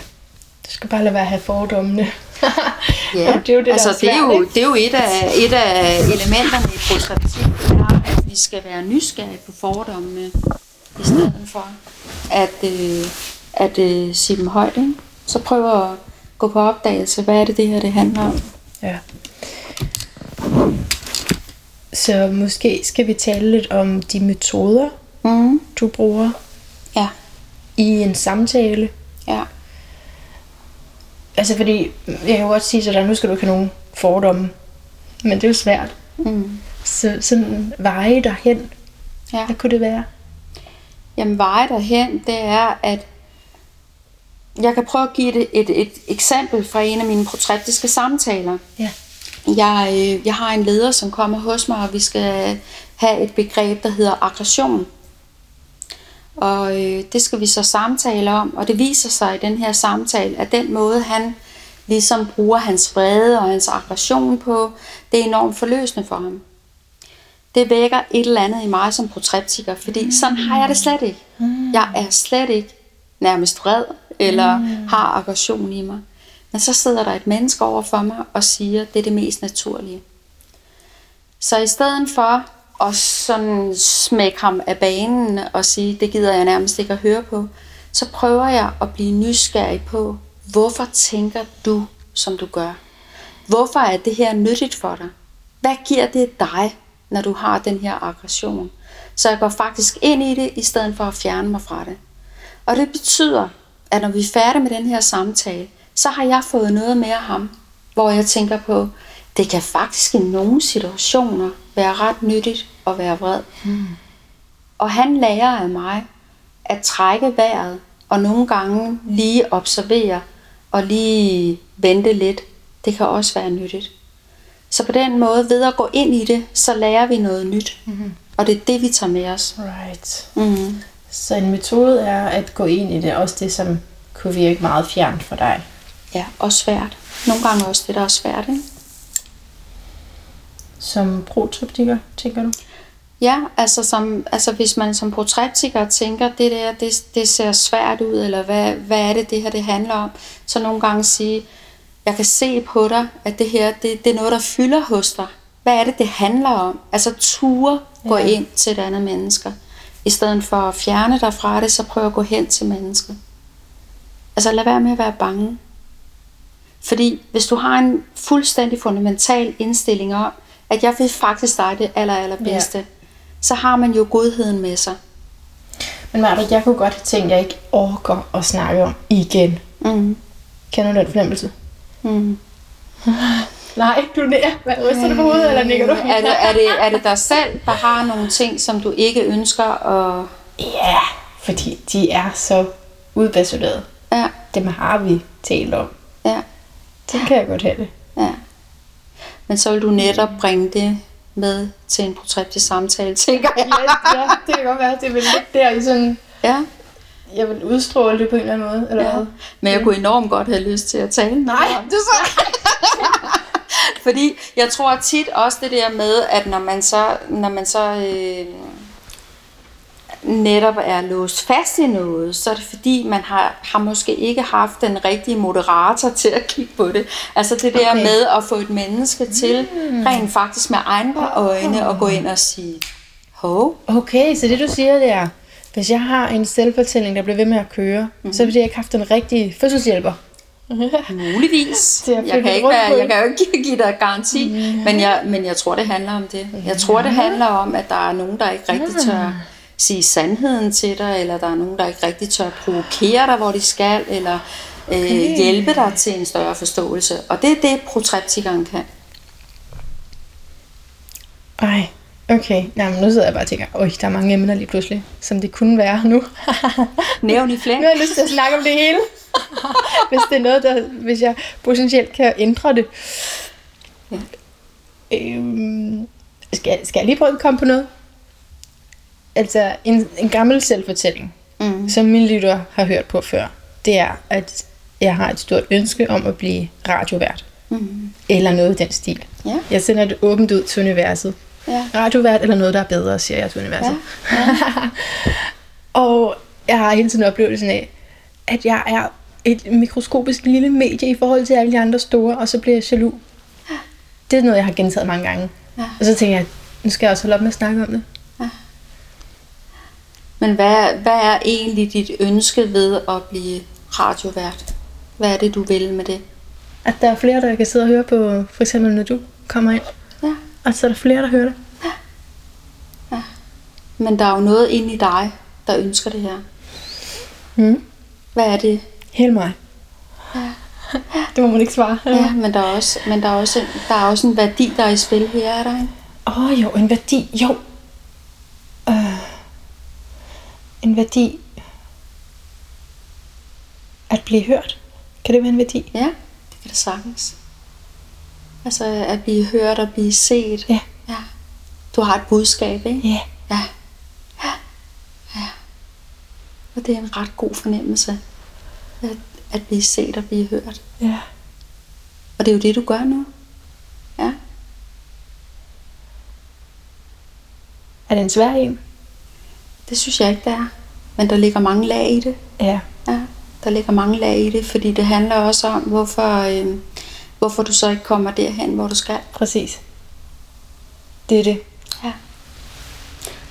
du skal bare lade være at have fordommene. *laughs* ja, det er jo, det, altså, det er jo, det er jo et, af, et af elementerne i prostratik, at vi skal være nysgerrige på fordommene, i stedet for at, øh, at øh, sige dem højt. Ikke? Så prøv at gå på opdagelse, hvad er det, det her det handler om. Ja. Så måske skal vi tale lidt om de metoder, mm. du bruger ja. i en samtale. Ja. Altså fordi, jeg kan jo godt sige til dig, nu skal du ikke have nogen fordomme. Men det er jo svært. Mm. Så sådan veje derhen. Ja. Hvad kunne det være? Jamen veje derhen, det er, at jeg kan prøve at give et, et, et eksempel fra en af mine portrættiske samtaler. Ja. Jeg, øh, jeg har en leder, som kommer hos mig, og vi skal have et begreb, der hedder aggression. Og øh, det skal vi så samtale om, og det viser sig i den her samtale, at den måde, han ligesom bruger hans vrede og hans aggression på, det er enormt forløsende for ham. Det vækker et eller andet i mig som portrættiker, fordi mm. sådan har jeg det slet ikke. Mm. Jeg er slet ikke nærmest vred, eller mm. har aggression i mig. Men så sidder der et menneske over for mig og siger, det er det mest naturlige. Så i stedet for og sådan smække ham af banen og sige, det gider jeg nærmest ikke at høre på, så prøver jeg at blive nysgerrig på, hvorfor tænker du, som du gør? Hvorfor er det her nyttigt for dig? Hvad giver det dig, når du har den her aggression? Så jeg går faktisk ind i det, i stedet for at fjerne mig fra det. Og det betyder, at når vi er færdige med den her samtale, så har jeg fået noget med ham, hvor jeg tænker på, det kan faktisk i nogle situationer være ret nyttigt at være vred. Mm. Og han lærer af mig at trække vejret, og nogle gange lige observere, og lige vente lidt. Det kan også være nyttigt. Så på den måde, ved at gå ind i det, så lærer vi noget nyt. Mm-hmm. Og det er det, vi tager med os. Right. Mm-hmm. Så en metode er at gå ind i det, også det, som kunne virke meget fjernt for dig. Ja, og svært. Nogle gange også det, der er svært, ikke? Som protriptiker, tænker du? Ja, altså, som, altså hvis man som portrættiker tænker, det der, det, det ser svært ud, eller hvad, hvad er det, det her det handler om, så nogle gange sige, jeg kan se på dig, at det her, det, det er noget, der fylder hos dig. Hvad er det, det handler om? Altså ture gå Ja. ind til et andet mennesker. I stedet for at fjerne dig fra det, så prøv at gå hen til mennesket. Altså lad være med at være bange. Fordi hvis du har en fuldstændig fundamental indstilling om, at jeg vil faktisk dig det aller, allerbedste, ja. så har man jo godheden med sig. Men Marta, jeg kunne godt tænkt, at jeg ikke orker at snakke om igen. Mm. Kender du den fornemmelse? Mm. *laughs* Nej, du nærer. Hvad ryster du på hovedet, eller nikker du? Er det, er, det, er det dig selv, der har nogle ting, som du ikke ønsker at... Ja, fordi de er så udbasuneret. Ja, Dem har vi talt om. ja, Det kan jeg godt have det. ja. Men så vil du netop bringe det med til en portrættig samtale, tænker jeg. Ja, ja, det kan godt være. Det er vel lidt der i sådan... Ja, Jeg vil udstråle det på en eller anden måde, eller ja. hvad? Men jeg kunne enormt godt have lyst til at tale. Nej, det så. Fordi jeg tror tit også det der med, at når man så, når man så øh, netop er låst fast i noget, så er det fordi, man har, har måske ikke haft den rigtige moderator *laughs* til at kigge på det. Altså det der Okay. med at få et menneske til rent faktisk med andre øjne at gå ind og sige, hov, Okay, så det du siger, det er, hvis jeg har en selvfortælling, der bliver ved med at køre, mm-hmm. så er det fordi, jeg ikke har haft den rigtige fødselshjælper. *laughs* Muligvis. Jeg kan, ikke være, jeg det. kan jo ikke *laughs* give dig garanti, men, jeg, men jeg tror, det handler om det. Jeg tror, det handler om, at der er nogen, der ikke rigtig tør sige sandheden til dig, eller der er nogen, der ikke rigtig tør provokere dig, hvor de skal, eller øh, hjælpe dig til en større forståelse. Og det er det, protreptikeren kan. Ej, okay. Nej, men nu sidder jeg bare og tænker, øj, der er mange emner lige pludselig, som det kunne være nu. *laughs* Nævn i flæng. nu har jeg lyst til at snakke om det hele. *laughs* hvis det er noget, der, hvis jeg potentielt kan ændre det. Ja. Øhm, skal, skal jeg lige prøve at komme på noget? Altså, en, en gammel selvfortælling, Mm. som min lytter har hørt på før, det er, at jeg har et stort ønske om at blive radiovært. Mm. Eller noget i den stil. Ja, Jeg sender det åbent ud til universet. ja, Radiovært eller noget, der er bedre, siger jeg til universet. ja. *laughs* Og jeg har hele tiden oplevelsen af, at jeg er et mikroskopisk lille medie i forhold til alle de andre store, og så bliver jeg jaloux. Det er noget, jeg har gentaget mange gange. Ja. Og så tænker jeg, nu skal jeg også holde op med at snakke om det. Men hvad, hvad er egentlig dit ønske ved at blive radiovært? Hvad er det, du vil med det? At der er flere, der kan sidde og høre på, for eksempel når du kommer ind. Ja. Og så er der flere, der hører det. Men der er jo noget inde i dig, der ønsker det her. Mm. Hvad er det? Hele mig. Det må man ikke svare. Ja, men der er også, men der er også, der er også en værdi, der er i spil her, er der ikke? Åh oh, jo, en værdi. Jo. Øh, en værdi. At blive hørt. Kan det være en værdi? Ja, det kan det sagtens. Altså at blive hørt og blive set. Ja. ja. Du har et budskab, ikke? Ja. Ja. Ja. ja. Og det er en ret god fornemmelse. At, at blive set og blive hørt. Ja. Og det er jo det, du gør nu. Ja. Er det en svær en? Det synes jeg ikke, det er. Men der ligger mange lag i det. Ja. Ja, der ligger mange lag i det, fordi det handler også om, hvorfor, øh, hvorfor du så ikke kommer derhen, hvor du skal. Præcis. Det er det. Ja.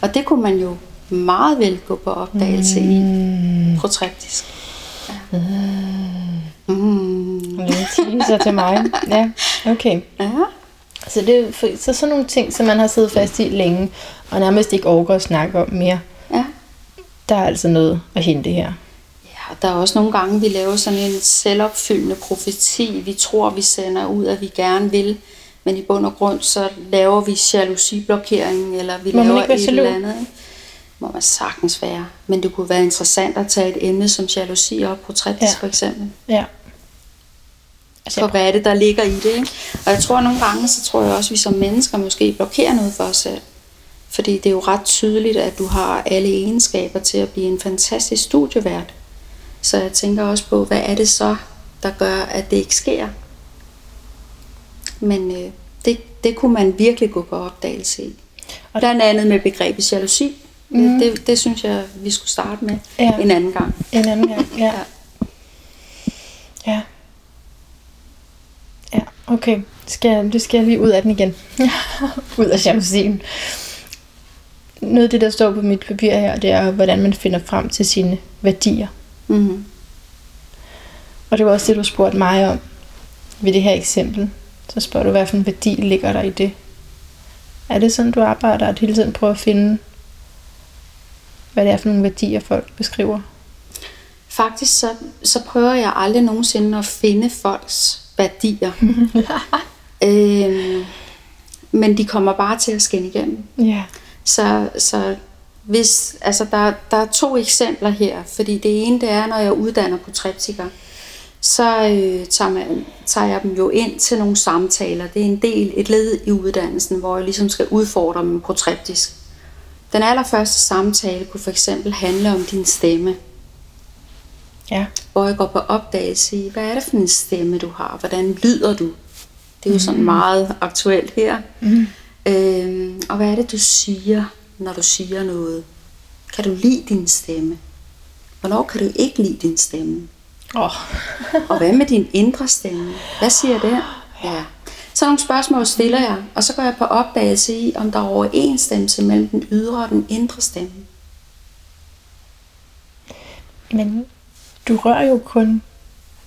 Og det kunne man jo meget vel gå på opdagelse mm. i protreptisk. Ja. Mm. En lille teaser til mig. Ja, okay. Ja. Så, det, er så sådan nogle ting, som man har siddet fast i længe, og nærmest ikke overgår at snakke om mere. Der er altså noget at hente her. Ja, der er også nogle gange, vi laver sådan en selvopfyldende profeti. Vi tror, vi sender ud, at vi gerne vil, men i bund og grund, så laver vi jalousiblokering, eller vi Må laver et eller andet. Ikke? Må man sagtens være. Men det kunne være interessant at tage et emne som jalousi op, portrætisk Ja. ja. for eksempel. Ja. For hvad er det, der ligger i det? Ikke? Og jeg tror at nogle gange, så tror jeg også, at vi som mennesker måske blokerer noget for os selv. Fordi det er jo ret tydeligt, at du har alle egenskaber til at blive en fantastisk studievært. Så jeg tænker også på, hvad er det så, der gør, at det ikke sker? Men øh, det, det kunne man virkelig gå på opdagelse i. Blandt andet med begrebet jalousi. Mm. Det, det, det synes jeg, vi skulle starte med Ja. en anden gang. En anden gang, ja. *laughs* Ja. Ja. Ja, okay. Skal jeg, det skal jeg lige ud af den igen. *laughs* ud af jalousien. Noget af det, der står på mit papir her, det er, hvordan man finder frem til sine værdier. Mm. Og det var også det, du spurgte mig om ved det her eksempel. Så spørger du, hvad for en værdi ligger der i det? Er det sådan, du arbejder, at hele tiden prøver at finde, hvad det er for nogle værdier, folk beskriver? Faktisk så, så prøver jeg aldrig nogensinde at finde folks værdier. *laughs* øhm, men de kommer bare til at skinne igennem. Ja. Så, så hvis, altså der, der er to eksempler her, fordi det ene det er, når jeg uddanner portrættikere, så øh, tager, man, tager jeg dem jo ind til nogle samtaler. Det er en del, et led i uddannelsen, hvor jeg ligesom skal udfordre dem portrættisk. Den allerførste samtale kunne for eksempel handle om din stemme, Ja. hvor jeg går på opdagelse i, hvad er det for en stemme, du har? Hvordan lyder du? Det er jo sådan meget aktuelt her. Mm. Øhm, og hvad er det, du siger, når du siger noget? Kan du lide din stemme? Hvornår kan du ikke lide din stemme? Oh. Og hvad med din indre stemme? Hvad siger det? Ja. Så nogle spørgsmål stiller jeg, og så går jeg på opdagelse i, om der er overensstemmelse mellem den ydre og den indre stemme. Men du rører jo kun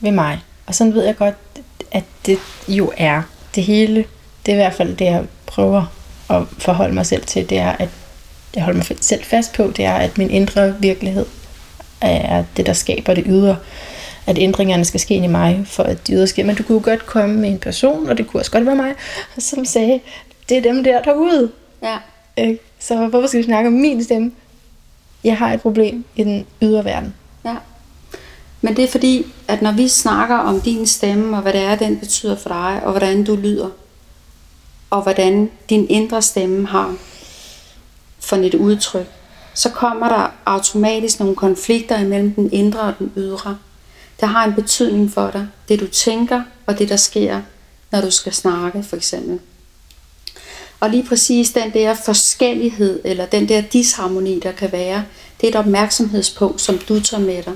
ved mig. Og sådan ved jeg godt, at det jo er. Det hele, det er i hvert fald det, jeg prøver at forholde mig selv til, det er, at jeg holder mig selv fast på, det er, at min indre virkelighed er det, der skaber det ydre. At ændringerne skal ske ind i mig, for at det ydre sker. Men du kunne godt komme med en person, og det kunne også godt være mig, som sagde, det er dem der derude. Ja. Ikke? Så hvorfor skal vi snakke om min stemme? Jeg har et problem i den ydre verden. Ja. Men det er fordi, at når vi snakker om din stemme, og hvad det er, den betyder for dig, og hvordan du lyder, og hvordan din indre stemme har for et udtryk, så kommer der automatisk nogle konflikter imellem den indre og den ydre. Det har en betydning for dig, det du tænker, og det der sker, når du skal snakke, for eksempel. Og lige præcis den der forskellighed, eller den der disharmoni, der kan være, det er et opmærksomhedspunkt, som du tager med dig.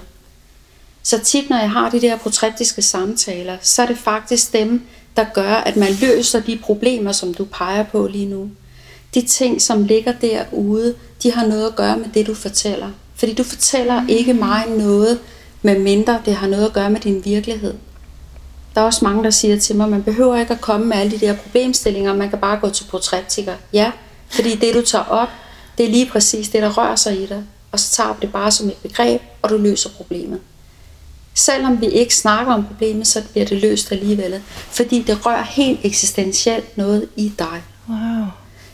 Så tit, når jeg har de der portrættiske samtaler, så er det faktisk dem, der gør, at man løser de problemer, som du peger på lige nu. De ting, som ligger derude, de har noget at gøre med det, du fortæller. Fordi du fortæller ikke mig noget, med mindre det har noget at gøre med din virkelighed. Der er også mange, der siger til mig, at man behøver ikke at komme med alle de der problemstillinger, man kan bare gå til portrættiker. Ja, fordi det, du tager op, det er lige præcis det, der rører sig i dig. Og så tager du det bare som et begreb, og du løser problemet. Selvom vi ikke snakker om problemet, så bliver det løst alligevel. Fordi det rører helt eksistentielt noget i dig. Wow.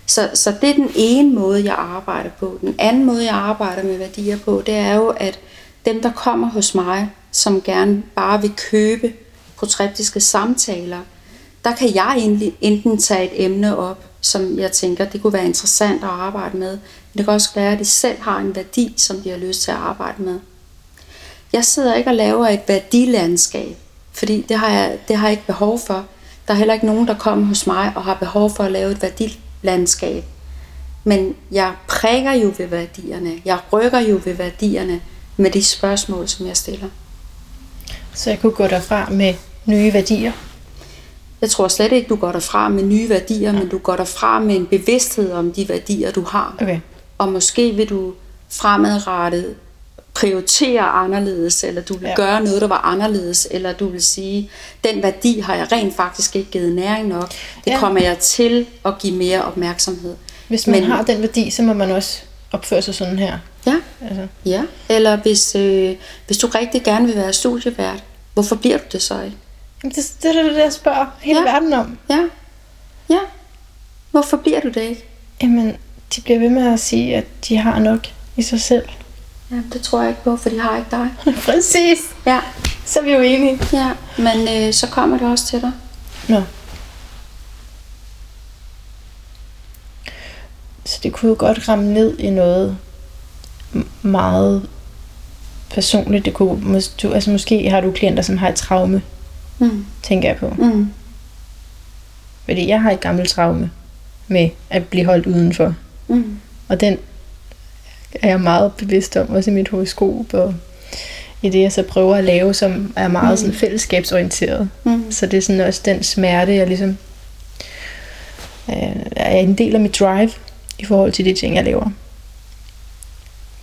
Så, så det er den ene måde, jeg arbejder på. Den anden måde, jeg arbejder med værdier på, det er jo, at dem, der kommer hos mig, som gerne bare vil købe portrættiske samtaler, der kan jeg egentlig enten tage et emne op, som jeg tænker, det kunne være interessant at arbejde med. Men det kan også være, at de selv har en værdi, som de har lyst til at arbejde med. Jeg sidder ikke og laver et værdilandskab, fordi det har jeg, det har jeg ikke behov for. Der er heller ikke nogen, der kommer hos mig og har behov for at lave et værdilandskab. Men jeg prikker jo ved værdierne. Jeg rykker jo ved værdierne med de spørgsmål, som jeg stiller. Så jeg kunne gå derfra med nye værdier. Jeg tror slet ikke, du går derfra med nye værdier, men du går derfra med en bevidsthed om de værdier, du har. Okay. Og måske vil du fremadrettet prioritere anderledes, eller du vil Ja. gøre noget, der var anderledes, eller du vil sige, den værdi har jeg rent faktisk ikke givet næring nok. Det Ja. kommer jeg til at give mere opmærksomhed. Hvis man Men- har den værdi, så må man også opføre sig sådan her. Ja, Altså, ja. Eller hvis, øh, hvis du rigtig gerne vil være studievært, hvorfor bliver du det så ikke? Jamen, det, det er det, jeg spørger hele. Ja. verden om. Ja, ja. Hvorfor bliver du det ikke? Jamen, de bliver ved med at sige, at de har nok i sig selv. Ja, det tror jeg ikke på, for de har ikke dig. *laughs* Præcis. Ja, Så er vi jo enige. ja. men øh, så kommer det også til dig. Nå. Så det kunne jo godt ramme ned i noget meget personligt. Det kunne, mås- du, altså måske har du klienter, som har et traume, Mm. tænker jeg på. Mm. Fordi jeg har et gammelt traume med at blive holdt udenfor. Mm. Og den er jeg meget bevidst om, også i mit horoskop, og i det, jeg så prøver at lave, som er meget sådan fællesskabsorienteret. Mm. Så det er sådan også den smerte, jeg ligesom øh, er en del af mit drive i forhold til de ting, jeg laver.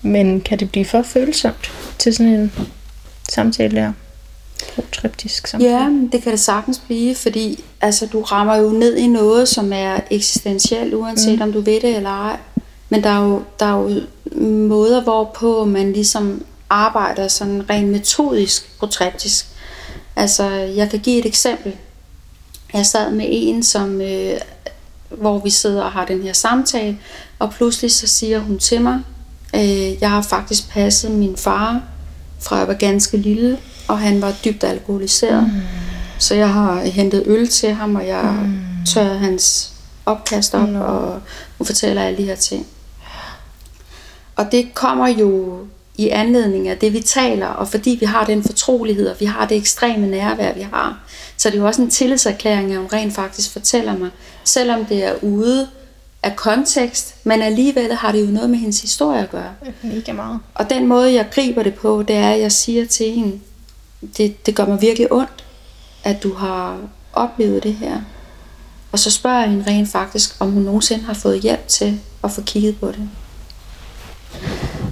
Men kan det blive for følsomt til sådan en samtale der? Protriptisk samtale? Ja, det kan det sagtens blive, fordi altså, du rammer jo ned i noget, som er eksistentielt, uanset mm. om du ved det eller ej. Men der er jo, der er jo måder, hvorpå man ligesom arbejder sådan rent metodisk, protriptisk. Altså, jeg kan give et eksempel. Jeg sad med en, som, øh, hvor vi sidder og har den her samtale, og pludselig så siger hun til mig, øh, jeg har faktisk passet min far, fra jeg var ganske lille, og han var dybt alkoholiseret. Mm. Så jeg har hentet øl til ham, og jeg mm. tørret hans opkast op, Nå. og hun fortæller alle de her ting. Og det kommer jo i anledning af det, vi taler, og fordi vi har den fortrolighed, og vi har det ekstreme nærvær, vi har, så er det jo også en tillidserklæring, at hun rent faktisk fortæller mig, selvom det er ude af kontekst, men alligevel har det jo noget med hendes historie at gøre. Mega meget. Og den måde, jeg griber det på, det er, at jeg siger til hende, det, det gør mig virkelig ondt, at du har oplevet det her. Og så spørger jeg hende rent faktisk, om hun nogensinde har fået hjælp til at få kigget på det.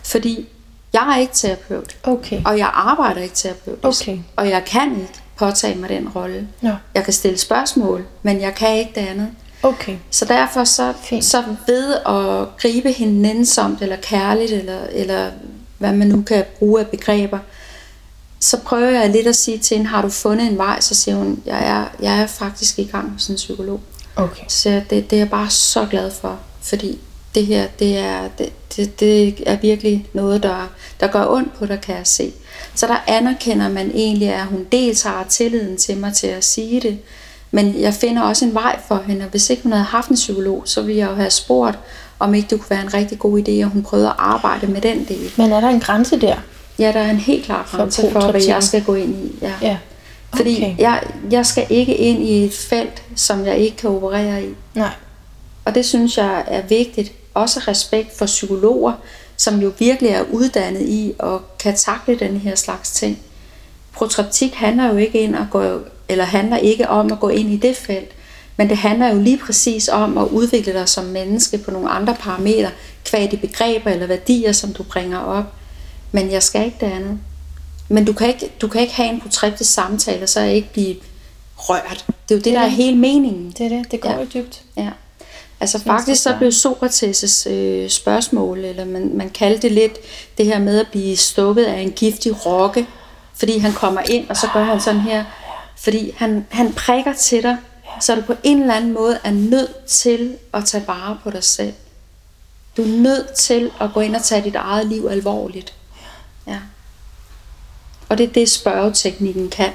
Fordi jeg er ikke terapeut, Okay. og jeg arbejder ikke terapeutisk. Okay. Og jeg kan ikke påtage mig den rolle. Nå, Jeg kan stille spørgsmål, men jeg kan ikke det andet. okay. Så derfor så, Fint. så ved at gribe hende nænsomt eller kærligt, eller, eller hvad man nu kan bruge af begreber, så prøver jeg lidt at sige til hende, har du fundet en vej? Så siger hun, jeg er, jeg er faktisk i gang hos en psykolog. Okay. Så det, det er jeg bare så glad for, fordi det her, det er, det, det, det er virkelig noget, der, der gør ondt på dig, kan jeg se. Så der anerkender man egentlig, at hun dels har tilliden til mig til at sige det, men jeg finder også en vej for hende, og hvis ikke hun havde haft en psykolog, så ville jeg jo have spurgt, om ikke det kunne være en rigtig god idé, at hun prøvede at arbejde med den del. Men er der en grænse der? Ja, der er en helt klar For grænse for, hvad prototyper. jeg skal gå ind i. Ja. Ja. Fordi Okay. jeg, jeg skal ikke ind i et felt, som jeg ikke kan operere i. Nej. Og det synes jeg er vigtigt. Også respekt for psykologer, som jo virkelig er uddannet i og kan takle den her slags ting. Protreptik handler jo ikke ind at gå, eller handler ikke om at gå ind i det felt, men det handler jo lige præcis om at udvikle dig som menneske på nogle andre parametre, kvad de begreber eller værdier, som du bringer op. Men jeg skal ikke det andet. Men du kan ikke, du kan ikke have en protreptisk samtale, og så ikke blive rørt. Det er jo det, der er hele meningen. Det er det. Det går Ja. jo dybt. Ja. Altså faktisk så blev Sokrates' øh, spørgsmål, eller man, man kaldte det lidt det her med at blive stukket af en giftig rokke, fordi han kommer ind, og så gør han sådan her, fordi han, han prikker til dig, så du på en eller anden måde er nødt til at tage vare på dig selv. Du er nødt til at gå ind og tage dit eget liv alvorligt. Ja. Og det er det, spørgeteknikken kan.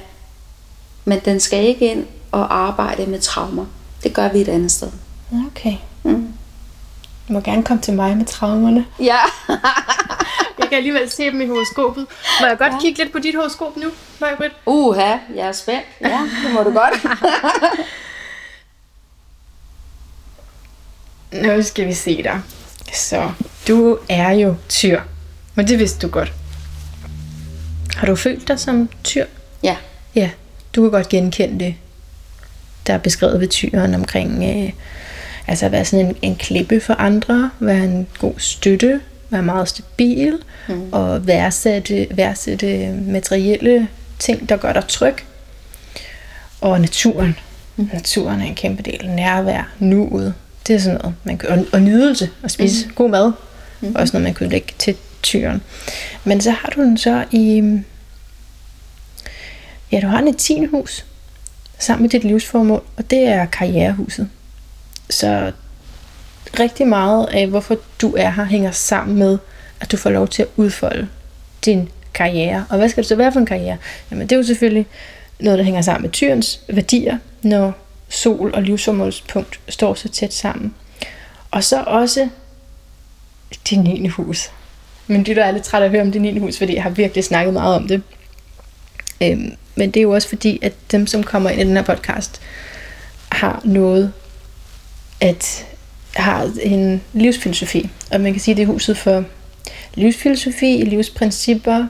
Men den skal ikke ind og arbejde med traumer. Det gør vi et andet sted. Okay. Mm. Du må gerne komme til mig med traumerne. Ja. *laughs* Jeg kan alligevel se dem i horoskopet. Må jeg godt ja. kigge lidt på dit horoskop nu, Majbrit? Uha, jeg er spændt. Ja, det må du godt. *laughs* Nu skal vi se dig. Så, du er jo tyr. Men det vidste du godt. Har du følt dig som tyr? ja. Ja, du kan godt genkende det, der er beskrevet ved tyren omkring, øh, altså at være sådan en, en klippe for andre, være en god støtte, være meget stabil, mm. og værdsætte, værdsætte materielle ting, der gør dig tryg. Og naturen. Mm. Naturen er en kæmpe del. Nærvær, nuet. Det er sådan noget, man kan, og, og nydelse, at spise mm. god mad. Mm. Også noget, man kunne lægge til tyren. Men så har du den så i, Ja, du har den i 10. hus sammen med dit livsformål, og det er karrierehuset. Så rigtig meget af, hvorfor du er her, hænger sammen med, at du får lov til at udfolde din karriere. Og hvad skal det så være for en karriere? Jamen, det er jo selvfølgelig noget, der hænger sammen med tyrens værdier, når sol og livsformålspunkt står så tæt sammen. Og så også din 9. hus. Men det er lidt træt at høre om det 9. hus, fordi jeg har virkelig snakket meget om det. Øhm, men det er jo også fordi, at dem, som kommer ind i den her podcast, har noget at har en livsfilosofi. Og man kan sige, at det er huset for livsfilosofi, livsprincipper,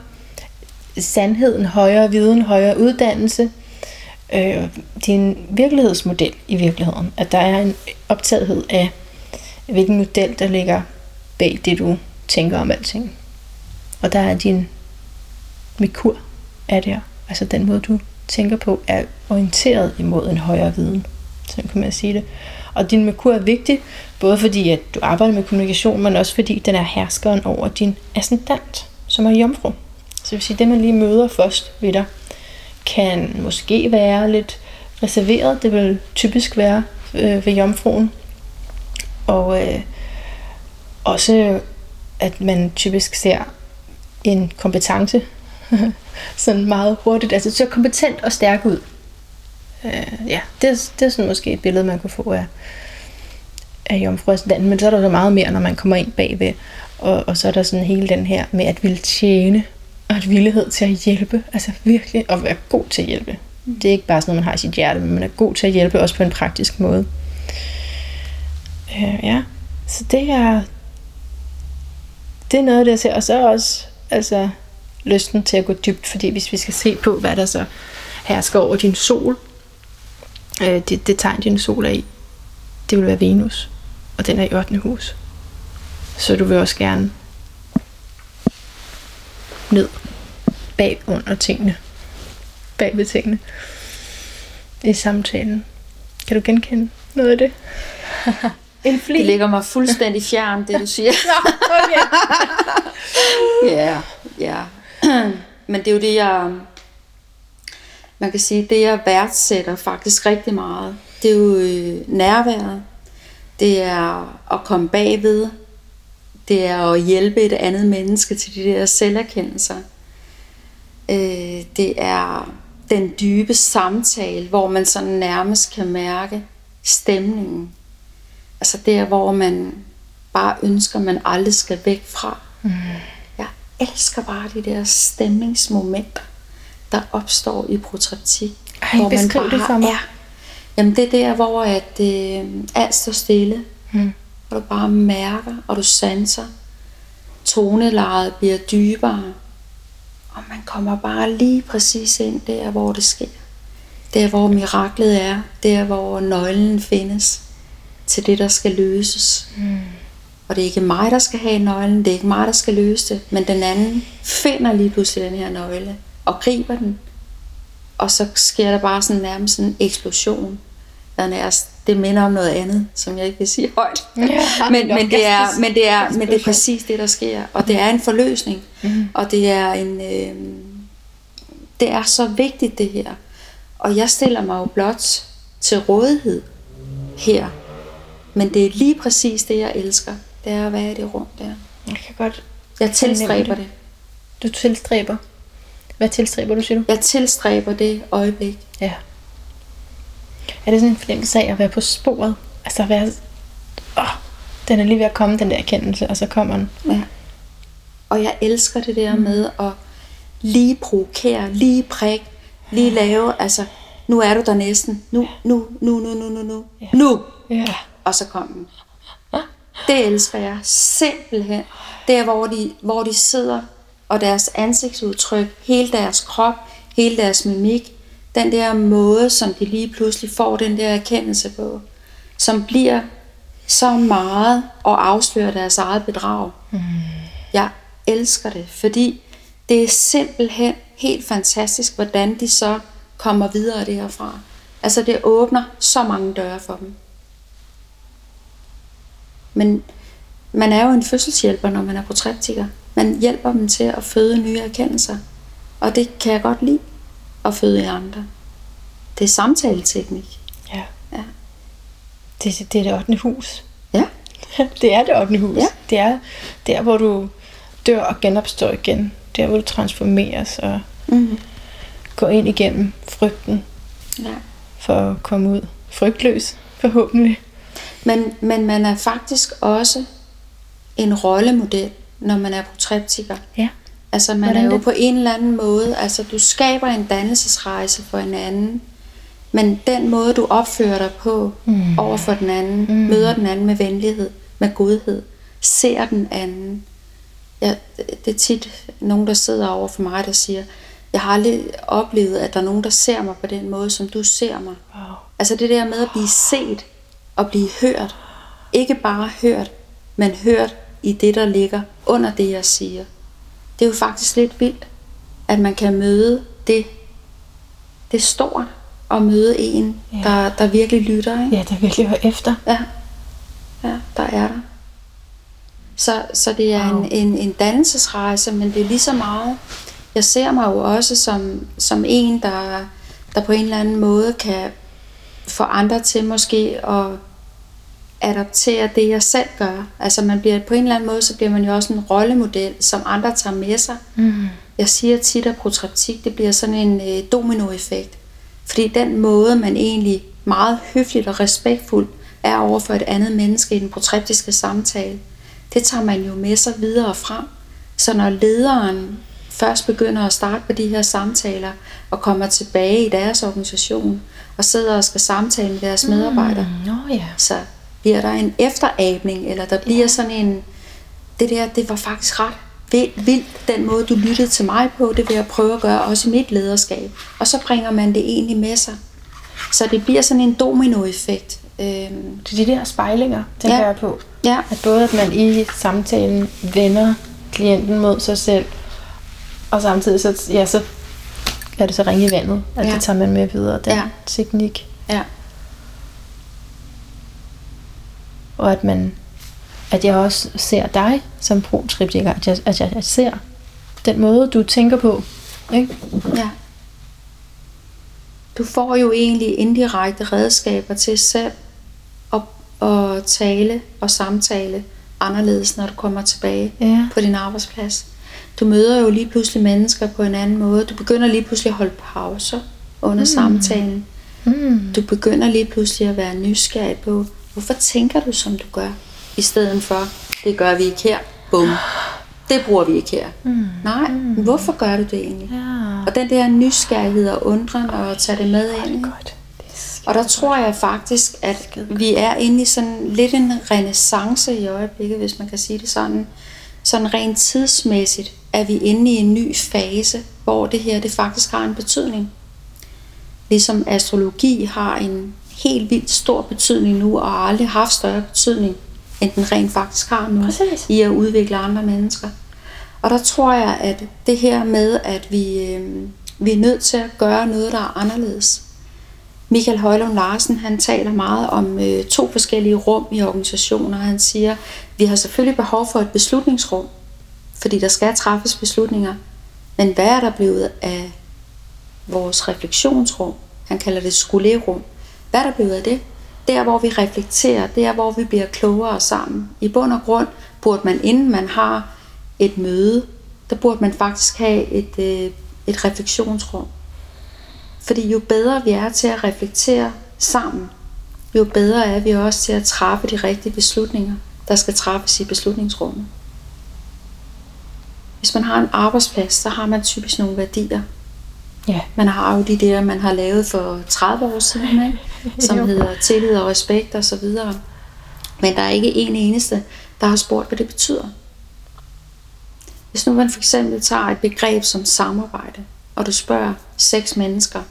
sandheden, højere viden, højere uddannelse. Øh, det er en virkelighedsmodel i virkeligheden. At der er en optagethed af, hvilken model, der ligger bag det, du tænker om alting. Og der er din mikur af det her. Altså den måde, du tænker på, er orienteret imod en højere viden. Sådan kan man sige det. Og din Merkur er vigtig, både fordi at du arbejder med kommunikation, men også fordi den er herskeren over din ascendant, som er jomfru. Så det vil sige, at det man lige møder først ved dig, kan måske være lidt reserveret. Det vil typisk være øh, ved jomfruen. Og øh, også, at man typisk ser en kompetence *laughs* sådan meget hurtigt. Altså, det ser kompetent og stærk ud. Øh, ja, det, det er sådan måske et billede, man kunne få af, af jomfruascendant, men så er der så meget mere, når man kommer ind bagved. Og, og så er der sådan hele den her med at ville tjene, og et villighed til at hjælpe. Altså virkelig at være god til at hjælpe. Det er ikke bare sådan noget, man har i sit hjerte, men man er god til at hjælpe også på en praktisk måde. Øh, ja, så det er, det er noget, det jeg ser. Og så også altså, lysten til at gå dybt, fordi hvis vi skal se på, hvad der så hersker over din sol, øh, det, det tegn, din sol er i, det vil være Venus, og den er i 8. hus. Så du vil også gerne ned bag under tingene, bag ved tingene i samtalen. Kan du genkende noget af det? *laughs* en fli. Det ligger mig fuldstændig fjern, det du siger. *laughs* okay. ja, ja. *clears throat* Men det er jo det, jeg... Man kan sige, det jeg værdsætter faktisk rigtig meget, det er jo øh, nærværet. Det er at komme bagved. Det er at hjælpe et andet menneske til de der selverkendelser. Øh, det er den dybe samtale, hvor man sådan nærmest kan mærke stemningen. Altså der, hvor man bare ønsker, man aldrig skal væk fra. Mm. Jeg elsker bare de der stemningsmomenter, der opstår i protreptik. Ej, hvor man bare det for mig. Er. Jamen det er der, hvor at, øh, alt står stille. Mm. Og du bare mærker, og du sanser. Tonelejet bliver dybere. Og man kommer bare lige præcis ind der, hvor det sker. Der, hvor miraklet er. Der, hvor nøglen findes til det, der skal løses. Mm. Og det er ikke mig, der skal have nøglen, det er ikke mig, der skal løse det, men den anden finder lige pludselig den her nøgle og griber den. Og så sker der bare sådan nærmest en eksplosion. Det minder om noget andet, som jeg ikke vil sige højt. *laughs* Ja, *laughs* men, men, det er, men, det er, men det er præcis det, der sker. Og det er en forløsning. Mm. Og det er en... Øh, det er så vigtigt det her. Og jeg stiller mig jo blot til rådighed her men det er lige præcis det, jeg elsker. Det er at være i det rum der. Jeg kan godt Jeg tilstræber det. Du tilstræber? Hvad tilstræber du, siger du? Jeg tilstræber det øjeblik. Ja. Er det sådan en fornemmelse af at være på sporet? Altså at være... Åh, den er lige ved at komme, den der erkendelse, og så kommer den. Ja. Og jeg elsker det der mm. med at lige provokere, lige prik, lige lave, altså, nu er du der næsten. Nu, nu, nu, nu, nu, nu, nu. Ja. Nu! Ja og så kom den. Det elsker jeg simpelthen. Der, hvor de, hvor de sidder, og deres ansigtsudtryk, hele deres krop, hele deres mimik, den der måde, som de lige pludselig får den der erkendelse på, som bliver så meget og afslører deres eget bedrag. Mm. Jeg elsker det, fordi det er simpelthen helt fantastisk, hvordan de så kommer videre derfra. Altså det åbner så mange døre for dem. Men man er jo en fødselshjælper, når man er portrættiker. Man hjælper dem til at føde nye erkendelser. Og det kan jeg godt lide, at føde i andre. Det er samtaleteknik. Ja. ja. Det, det er det 8. hus. Ja. det er det 8. hus. Ja. Det er der, hvor du dør og genopstår igen. Der, hvor du transformeres og mm-hmm. går ind igennem frygten. Ja. For at komme ud frygtløs, forhåbentlig. Men, men man er faktisk også en rollemodel, når man er portrættiker. Ja. Altså man Hvordan er jo det? på en eller anden måde, altså du skaber en dannelsesrejse for en anden, Men den måde, du opfører dig på mm. over for den anden, mm. møder den anden med venlighed, med godhed, ser den anden. Ja, det er tit nogen, der sidder over for mig, der siger, jeg har aldrig oplevet, at der er nogen, der ser mig på den måde, som du ser mig. Wow. Altså det der med at blive set og blive hørt. Ikke bare hørt, men hørt i det, der ligger under det, jeg siger. Det er jo faktisk lidt vildt, at man kan møde det, det står og møde en, ja. der, der virkelig lytter. Ikke? Ja, der virkelig hører efter. Ja, ja der er der. Så, så det er wow. en, en, en dannelsesrejse, men det er lige så meget. Jeg ser mig jo også som, som en, der, der på en eller anden måde kan få andre til måske at adaptere det, jeg selv gør. Altså man bliver på en eller anden måde, så bliver man jo også en rollemodel, som andre tager med sig. Mm. Jeg siger tit, at protreptik, det bliver sådan en øh, dominoeffekt. Fordi den måde, man egentlig meget høfligt og respektfuldt er over for et andet menneske i den protreptiske samtale, det tager man jo med sig videre frem. Så når lederen først begynder at starte på de her samtaler og kommer tilbage i deres organisation og sidder og skal samtale med deres medarbejdere, mm, oh yeah. så bliver der en efterabning, eller der bliver sådan en, det der, det var faktisk ret vildt, den måde du lyttede til mig på, det vil jeg prøve at gøre også i mit lederskab. Og så bringer man det egentlig med sig. Så det bliver sådan en dominoeffekt. Øhm. Det er de der spejlinger, tænker ja. jeg på. Ja. At både at man i samtalen vender klienten mod sig selv, og samtidig så, ja, så er det så ringe i vandet, at ja. det tager man med videre, den ja. teknik. Ja. Og at man at jeg også ser dig som pro-triptiker, at jeg, at jeg, jeg ser den måde, du tænker på. Ikke? Ja. Du får jo egentlig indirekte redskaber til selv at, at tale og samtale anderledes, når du kommer tilbage ja. på din arbejdsplads. Du møder jo lige pludselig mennesker på en anden måde. Du begynder lige pludselig at holde pauser under mm. samtalen. Mm. Du begynder lige pludselig at være nysgerrig på, hvorfor tænker du, som du gør? i stedet for, det gør vi ikke her, bum, det bruger vi ikke her. Mm. Nej, mm. hvorfor gør du det egentlig? Ja. Og den der nysgerrighed og undren og at tage det med ind. Godt. Og der tror jeg faktisk, at vi er inde i sådan lidt en renaissance i øjeblikket, hvis man kan sige det sådan. Sådan rent tidsmæssigt er vi inde i en ny fase, hvor det her det faktisk har en betydning. Ligesom astrologi har en helt vildt stor betydning nu, og aldrig haft større betydning end den rent faktisk har nu, Præcis. i at udvikle andre mennesker. Og der tror jeg, at det her med, at vi, øh, vi er nødt til at gøre noget, der er anderledes. Michael Højlund Larsen, han taler meget om øh, to forskellige rum i organisationer. Han siger, vi har selvfølgelig behov for et beslutningsrum, fordi der skal træffes beslutninger. Men hvad er der blevet af vores refleksionsrum? Han kalder det skolerum. Hvad er der blevet af det? der hvor vi reflekterer, der hvor vi bliver klogere sammen. I bund og grund burde man, inden man har et møde, der burde man faktisk have et, øh, et refleksionsrum. Fordi jo bedre vi er til at reflektere sammen, jo bedre er vi også til at træffe de rigtige beslutninger, der skal træffes i beslutningsrummet. Hvis man har en arbejdsplads, så har man typisk nogle værdier. Ja. Man har jo de der, man har lavet for 30 år siden, ikke? *laughs* som hedder tillid og respekt og så videre. Men der er ikke en eneste, der har spurgt, hvad det betyder. Hvis nu man for eksempel tager et begreb som samarbejde, og du spørger seks mennesker,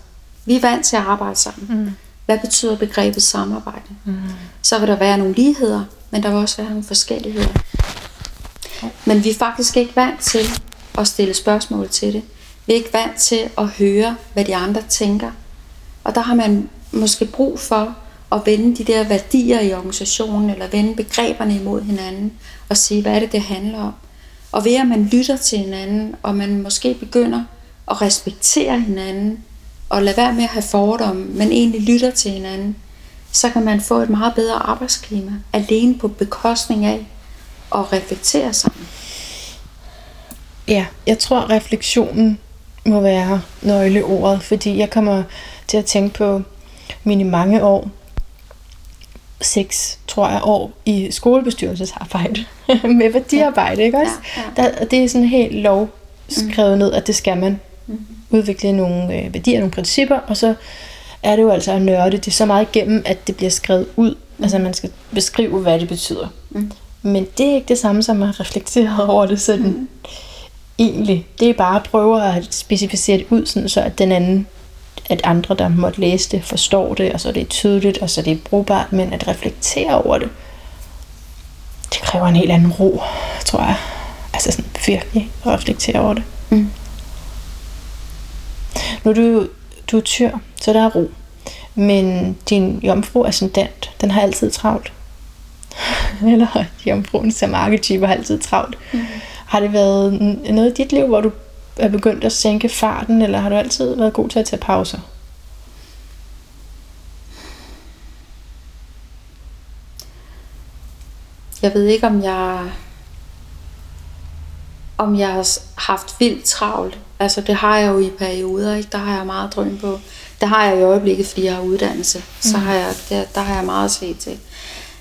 vi er vant til at arbejde sammen. Mm. Hvad betyder begrebet samarbejde? Mm. Så vil der være nogle ligheder, men der vil også være nogle forskelligheder. Men vi er faktisk ikke vant til at stille spørgsmål til det. Vi er ikke vant til at høre, hvad de andre tænker. Og der har man måske brug for at vende de der værdier i organisationen, eller vende begreberne imod hinanden, og sige, hvad er det, det handler om. Og ved at man lytter til hinanden, og man måske begynder at respektere hinanden, og lade være med at have fordomme, men egentlig lytter til hinanden, så kan man få et meget bedre arbejdsklima, alene på bekostning af at reflektere sammen. Ja, jeg tror refleksionen må være nøgleordet, fordi jeg kommer til at tænke på mine mange år, seks, tror jeg, år i skolebestyrelsesarbejde *laughs* med værdiarbejde, ikke også? Ja, ja. Der, det er sådan helt lov skrevet mm. ned, at det skal man. Mm. Udvikle nogle øh, værdier, nogle principper, og så er det jo altså at nørde det så meget igennem, at det bliver skrevet ud. Mm. Altså man skal beskrive, hvad det betyder. Mm. Men det er ikke det samme som at reflektere over det sådan. Mm. Egentlig. Det er bare at prøve at specificere det ud, sådan så at den anden at andre, der måtte læse det, forstår det, og så er det tydeligt, og så er det brugbart, men at reflektere over det, det kræver en helt anden ro, tror jeg. Altså sådan virkelig at reflektere over det. Mm. Nu er du du er tyr, så der er ro. Men din jomfru ascendant, den har altid travlt. *laughs* Eller jomfruen som arketype har altid travlt. Mm. Har det været noget i dit liv, hvor du er begyndt at sænke farten, eller har du altid været god til at tage pauser? Jeg ved ikke, om jeg om jeg har haft vildt travlt. Altså det har jeg jo i perioder, ikke? der har jeg meget drøm på. Det har jeg i øjeblikket, fordi jeg har uddannelse. Så mm. har jeg, der, der har jeg meget at se til.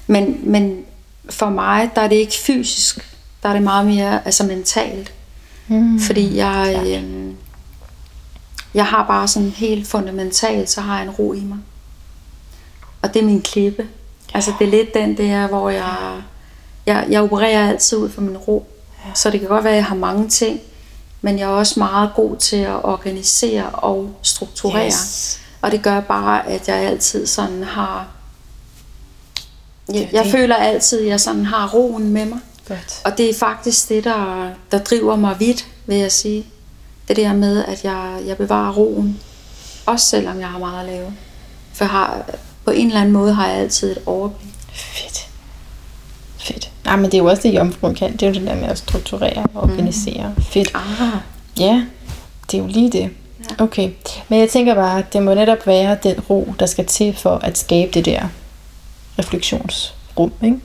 Men, men for mig, der er det ikke fysisk. Der er det meget mere altså mentalt. Mm. Fordi jeg, øh, jeg har bare sådan helt fundamentalt, så har jeg en ro i mig. Og det er min klippe. Altså det er lidt den der, hvor jeg, jeg, jeg opererer altid ud for min ro. Ja. Så det kan godt være, at jeg har mange ting, men jeg er også meget god til at organisere og strukturere. Yes. Og det gør bare, at jeg altid sådan har... Jeg, jeg føler altid, at jeg sådan har roen med mig. Godt. Og det er faktisk det, der, der driver mig vidt, vil jeg sige. Det der med, at jeg, jeg bevarer roen. Også selvom jeg har meget at lave. For har, på en eller anden måde har jeg altid et overblik. Fedt. Fedt. Nej, men det er jo også det, jomfruen kan. Det er jo det der med at strukturere og organisere. Mm. Fedt. Ah. Ja, det er jo lige det. Ja. Okay. Men jeg tænker bare, at det må netop være den ro, der skal til for at skabe det der refleksionsrum, ikke?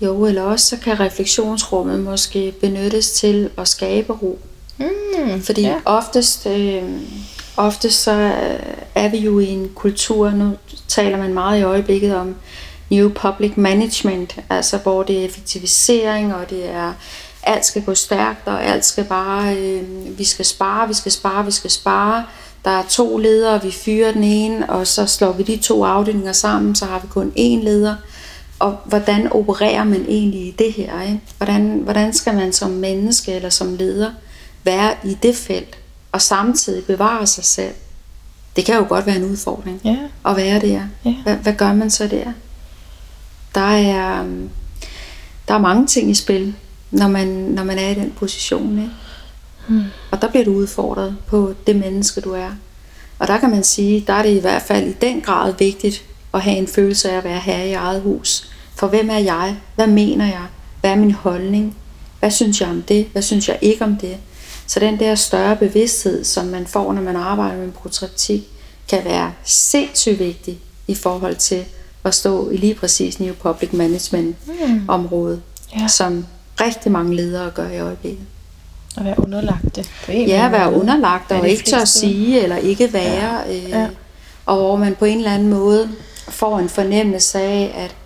Jo, eller også så kan refleksionsrummet måske benyttes til at skabe ro. Mm, Fordi ja. oftest, øh, oftest så er vi jo i en kultur, nu taler man meget i øjeblikket om New Public Management, altså hvor det er effektivisering, og det er alt skal gå stærkt, og alt skal bare, øh, vi skal spare, vi skal spare, vi skal spare. Der er to ledere, vi fyrer den ene, og så slår vi de to afdelinger sammen, så har vi kun én leder og hvordan opererer man egentlig i det her? Ikke? Hvordan, hvordan skal man som menneske eller som leder være i det felt, og samtidig bevare sig selv? Det kan jo godt være en udfordring ja. at være der. Ja. Hvad, hvad gør man så der? Der er, der er mange ting i spil, når man, når man er i den position. Ikke? Hmm. Og der bliver du udfordret på det menneske, du er. Og der kan man sige, der er det i hvert fald i den grad vigtigt at have en følelse af at være her i eget hus. For hvem er jeg? Hvad mener jeg? Hvad er min holdning? Hvad synes jeg om det? Hvad synes jeg ikke om det? Så den der større bevidsthed, som man får, når man arbejder med en protreptik, kan være sindssygt vigtig i forhold til at stå i lige præcis New Public Management området, mm. ja. som rigtig mange ledere gør i øjeblikket. At være underlagt det på en Ja, at være underlagt og ikke tør sige eller ikke være. Ja. Øh, ja. Og hvor man på en eller anden måde får en fornemmelse af, at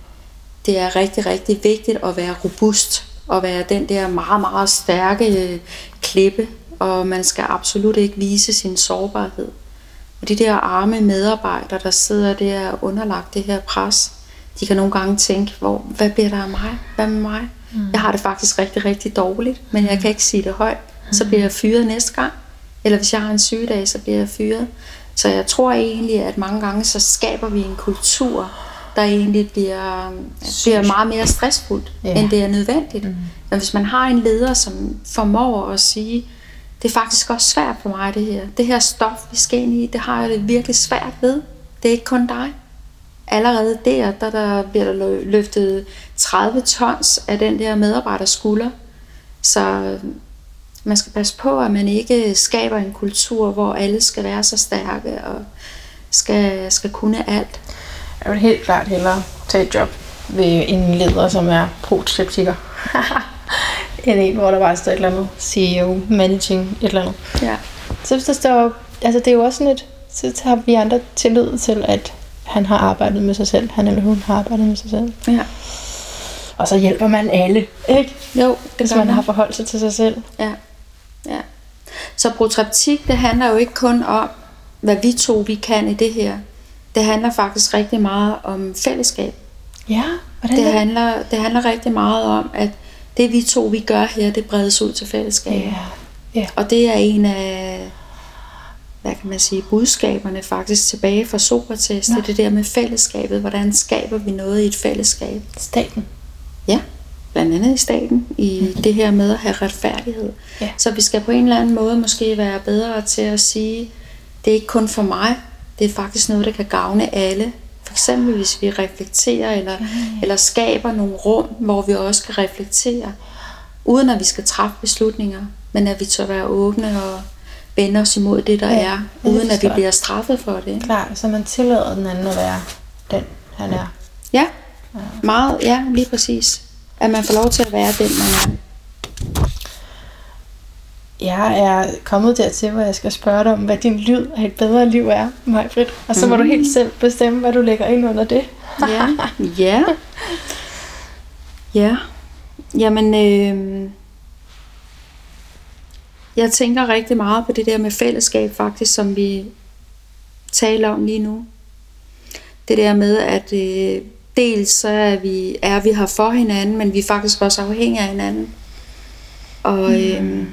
det er rigtig, rigtig vigtigt at være robust og være den der meget, meget stærke øh, klippe, og man skal absolut ikke vise sin sårbarhed. Og de der arme medarbejdere, der sidder der underlagt det her pres, de kan nogle gange tænke, hvor, hvad bliver der af mig? Hvad med mig? Mm. Jeg har det faktisk rigtig, rigtig dårligt, men jeg kan ikke sige det højt. Så bliver jeg fyret næste gang. Eller hvis jeg har en sygedag, så bliver jeg fyret. Så jeg tror egentlig, at mange gange så skaber vi en kultur, der egentlig bliver, bliver meget mere stressfuldt, ja. end det er nødvendigt. Mm. Men hvis man har en leder, som formår at sige, det er faktisk også svært for mig det her. Det her stof, vi skal ind i, det har jeg det virkelig svært ved. Det er ikke kun dig. Allerede der, der, der bliver der løftet 30 tons af den der medarbejders skulder. Så man skal passe på, at man ikke skaber en kultur, hvor alle skal være så stærke og skal, skal kunne alt. Jeg vil helt klart hellere tage et job ved en leder, som er prototyptiker. *laughs* end en, hvor der bare står et eller andet CEO, managing, et eller andet. Ja. Så hvis der står, altså det er jo også sådan et, så har vi andre tillid til, at han har arbejdet med sig selv, han eller hun har arbejdet med sig selv. Ja. Og så hjælper man alle, ikke? Jo, det Hvis man, har forholdt sig til sig selv. Ja. ja. Så protreptik, det handler jo ikke kun om, hvad vi to vi kan i det her, det handler faktisk rigtig meget om fællesskab. Ja, hvordan Det det? handler, det handler rigtig meget om, at det vi to vi gør her, det bredes ud til fællesskabet. Ja, ja. Og det er en af, hvad kan man sige, budskaberne faktisk tilbage fra Sokrates. Det er det der med fællesskabet. Hvordan skaber vi noget i et fællesskab? Staten. Ja, blandt andet i staten, i det her med at have retfærdighed. Ja. Så vi skal på en eller anden måde måske være bedre til at sige, det er ikke kun for mig, det er faktisk noget, der kan gavne alle. For eksempel hvis vi reflekterer eller, eller skaber nogle rum, hvor vi også kan reflektere, uden at vi skal træffe beslutninger, men at vi tør være åbne og vende os imod det, der Ja, er, uden at vi bliver straffet for det. Klart, så man tillader den anden at være den, han er. Ja, meget, ja, lige præcis. At man får lov til at være den, man er. Jeg er kommet dertil, hvor jeg skal spørge dig om, hvad din lyd af et bedre liv er, Majbrit. Og så må du helt selv bestemme, hvad du lægger ind under det. Ja. ja. Ja. Jamen, øh, jeg tænker rigtig meget på det der med fællesskab faktisk, som vi taler om lige nu. Det der med, at øh, dels så er vi, er vi her for hinanden, men vi er faktisk også afhængige af hinanden. Og øh,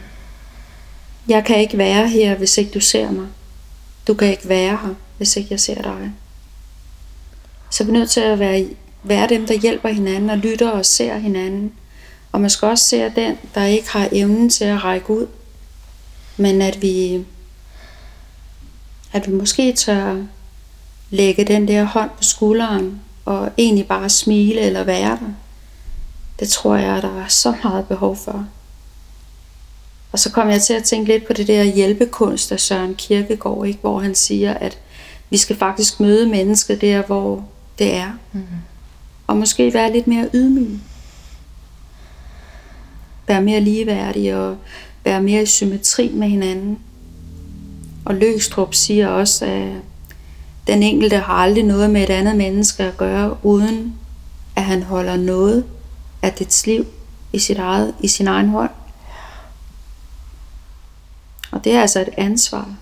jeg kan ikke være her, hvis ikke du ser mig. Du kan ikke være her, hvis ikke jeg ser dig. Så vi er nødt til at være, være dem, der hjælper hinanden og lytter og ser hinanden. Og man skal også se den, der ikke har evnen til at række ud. Men at vi, at vi måske tør lægge den der hånd på skulderen og egentlig bare smile eller være der. Det tror jeg, der er så meget behov for. Og så kom jeg til at tænke lidt på det der hjælpekunst af Søren Kierkegaard, ikke? hvor han siger, at vi skal faktisk møde mennesket der, hvor det er. Mm. Og måske være lidt mere ydmyg. Være mere ligeværdig og være mere i symmetri med hinanden. Og Løgstrup siger også, at den enkelte har aldrig noget med et andet menneske at gøre, uden at han holder noget af dets liv i, sit eget, i sin egen hånd. Og det er altså et ansvar.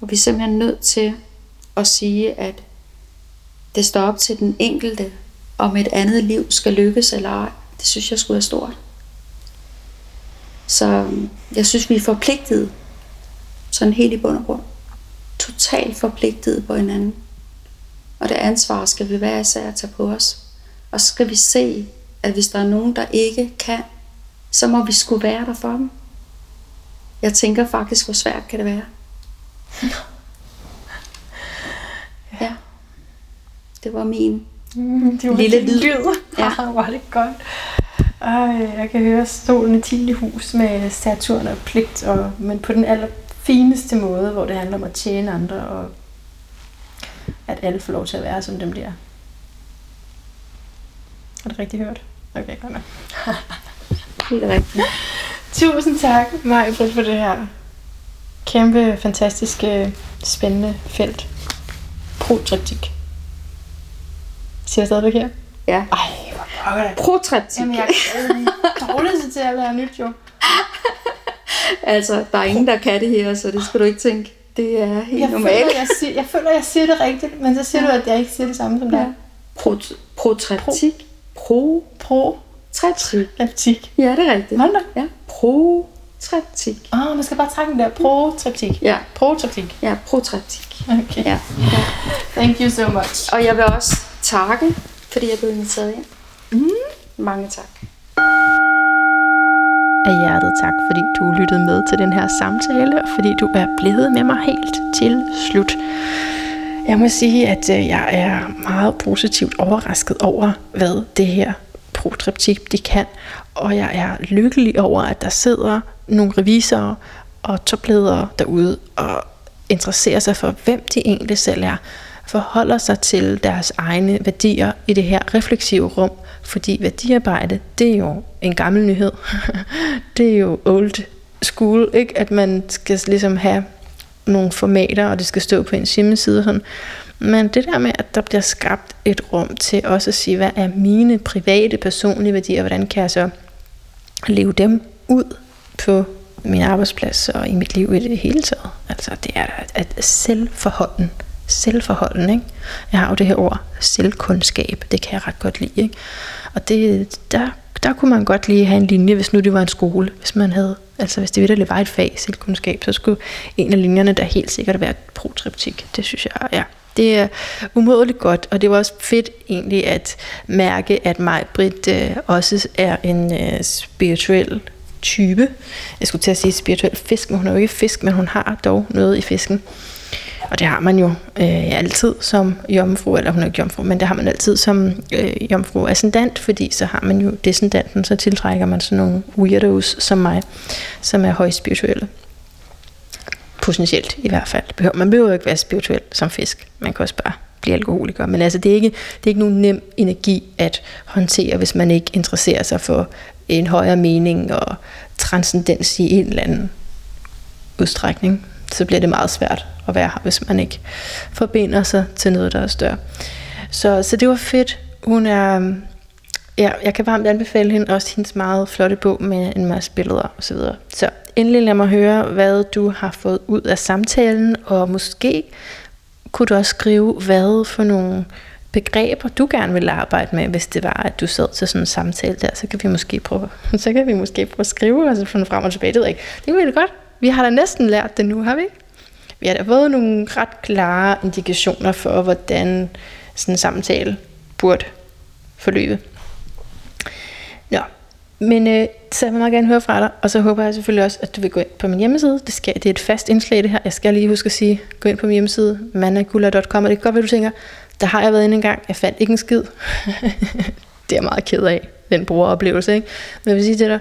Og vi er simpelthen nødt til at sige, at det står op til den enkelte, om et andet liv skal lykkes eller ej. Det synes jeg skulle være stort. Så jeg synes, vi er forpligtet, sådan helt i bund og grund, totalt forpligtet på hinanden. Og det ansvar skal vi være især at tage på os. Og så skal vi se, at hvis der er nogen, der ikke kan, så må vi skulle være der for dem. Jeg tænker faktisk, hvor svært kan det være. *laughs* Ja. Det var min. Mm, det var Lille lyd. lyd. Ja. *laughs* Ja. var det godt. Ej, jeg kan høre stolen i 10. hus med Saturn og pligt, og, men på den allerfineste måde, hvor det handler om at tjene andre, og at alle får lov til at være, som dem bliver. Har du rigtig hørt? Okay, godt nok. Helt rigtigt. Tusind tak, Maja, for det her kæmpe, fantastiske, spændende felt. Protreptik. Siger jeg stadigvæk her? Ja. Ej, hvor pokker det. Protreptik. Jamen, jeg er dårlig til at lære nyt, jo. *laughs* Altså, der er ingen, der kan det her, så det skal du ikke tænke. Det er helt Jeg normalt. føler, jeg, siger, jeg føler, jeg siger det rigtigt, men så siger du, at jeg ikke siger det samme som dig. Prot- protreptik. Pro. Pro-reptik. Treptik. Ja, det er rigtigt. Hold da. Ja. Protreptik. Åh, oh, man skal bare trække den der. Pro-treptik. Ja. Pro-treptik. Ja, protreptik. Okay. Ja. Thank you so much. Og jeg vil også takke, fordi jeg blev inviteret ind. Mm. Mange tak. Af hjertet tak, fordi du lyttede med til den her samtale, og fordi du er blevet med mig helt til slut. Jeg må sige, at øh, jeg er meget positivt overrasket over, hvad det her protreptik de kan. Og jeg er lykkelig over, at der sidder nogle revisorer og topledere derude og interesserer sig for, hvem de egentlig selv er. Forholder sig til deres egne værdier i det her refleksive rum. Fordi værdiarbejde, det er jo en gammel nyhed. *laughs* det er jo old school, ikke? at man skal ligesom have nogle formater, og det skal stå på en hjemmeside sådan. Men det der med, at der bliver skabt et rum til også at sige, hvad er mine private, personlige værdier, og hvordan kan jeg så leve dem ud på min arbejdsplads og i mit liv i det hele taget. Altså det er at selvforholden. Selvforholden, ikke? Jeg har jo det her ord, selvkundskab. Det kan jeg ret godt lide, ikke? Og det, der, der kunne man godt lige have en linje, hvis nu det var en skole. Hvis man havde, altså hvis det virkelig var et fag, selvkundskab, så skulle en af linjerne der helt sikkert være protriptik. Det synes jeg, ja, det er umådeligt godt, og det var også fedt egentlig at mærke, at mig, Britt, øh, også er en øh, spirituel type. Jeg skulle til at sige spirituel fisk, men hun er jo ikke fisk, men hun har dog noget i fisken. Og det har man jo øh, altid som jomfru, eller hun er ikke jomfru, men det har man altid som øh, jomfru ascendant, fordi så har man jo descendanten, så tiltrækker man sådan nogle weirdos som mig, som er højspirituelle. spirituelle. Potentielt i hvert fald. Man behøver ikke være spirituel som fisk. Man kan også bare blive alkoholiker. Men altså, det er ikke, det er ikke nogen nem energi at håndtere, hvis man ikke interesserer sig for en højere mening og transcendens i en eller anden udstrækning. Så bliver det meget svært at være her, hvis man ikke forbinder sig til noget, der er større. Så, så det var fedt. Hun er, ja, jeg kan varmt anbefale hende også hendes meget flotte bog med en masse billeder osv. Så, så endelig lad mig høre, hvad du har fået ud af samtalen, og måske kunne du også skrive, hvad for nogle begreber, du gerne vil arbejde med, hvis det var, at du sad til sådan en samtale der, så kan vi måske prøve, *laughs* så kan vi måske prøve at skrive, og så finde frem og tilbage, det ved jeg ikke. Det er godt. Vi har da næsten lært det nu, har vi ikke? Vi har da fået nogle ret klare indikationer for, hvordan sådan en samtale burde forløbe. Men øh, så jeg vil meget gerne høre fra dig, og så håber jeg selvfølgelig også, at du vil gå ind på min hjemmeside. Det, skal, det er et fast indslag det her. Jeg skal lige huske at sige, gå ind på min hjemmeside, managula.com, og det kan godt være, du tænker, der har jeg været inde en gang, jeg fandt ikke en skid. *laughs* det er jeg meget ked af, den brugeroplevelse. Ikke? Men jeg vil sige til dig,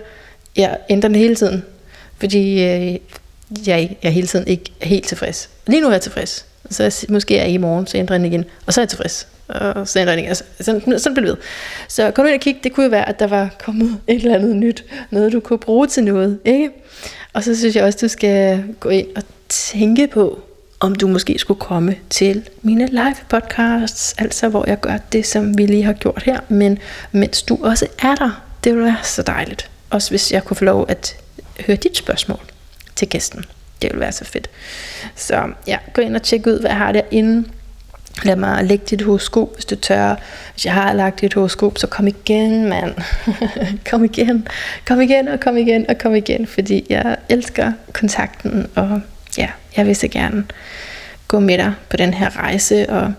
jeg ændrer det hele tiden, fordi øh, jeg, jeg er hele tiden ikke helt tilfreds. Lige nu er jeg tilfreds. Så jeg, måske er jeg i morgen, så ændrer jeg den igen. Og så er jeg tilfreds. Og så ændrer igen. Altså, sådan, sådan blev det ved. Så kom du ind og kig. Det kunne jo være, at der var kommet *laughs* et eller andet nyt. Noget, du kunne bruge til noget. Ikke? Og så synes jeg også, du skal gå ind og tænke på, om du måske skulle komme til mine live podcasts, altså hvor jeg gør det, som vi lige har gjort her, men mens du også er der, det ville være så dejligt. Også hvis jeg kunne få lov at høre dit spørgsmål til gæsten. Det ville være så fedt. Så ja, gå ind og tjek ud, hvad jeg har derinde. Lad mig lægge dit horoskop, hvis du tør. Hvis jeg har lagt dit horoskop, så kom igen, mand. *laughs* kom igen. Kom igen, og kom igen, og kom igen. Fordi jeg elsker kontakten, og ja, jeg vil så gerne gå med dig på den her rejse, og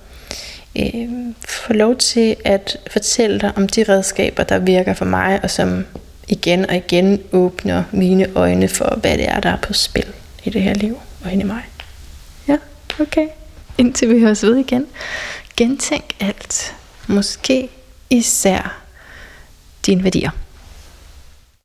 øh, få lov til at fortælle dig om de redskaber, der virker for mig, og som igen og igen åbner mine øjne for, hvad det er, der er på spil i det her liv og inde i mig. Ja, okay. *laughs* Indtil vi høres ved igen. Gentænk alt. Måske især dine værdier.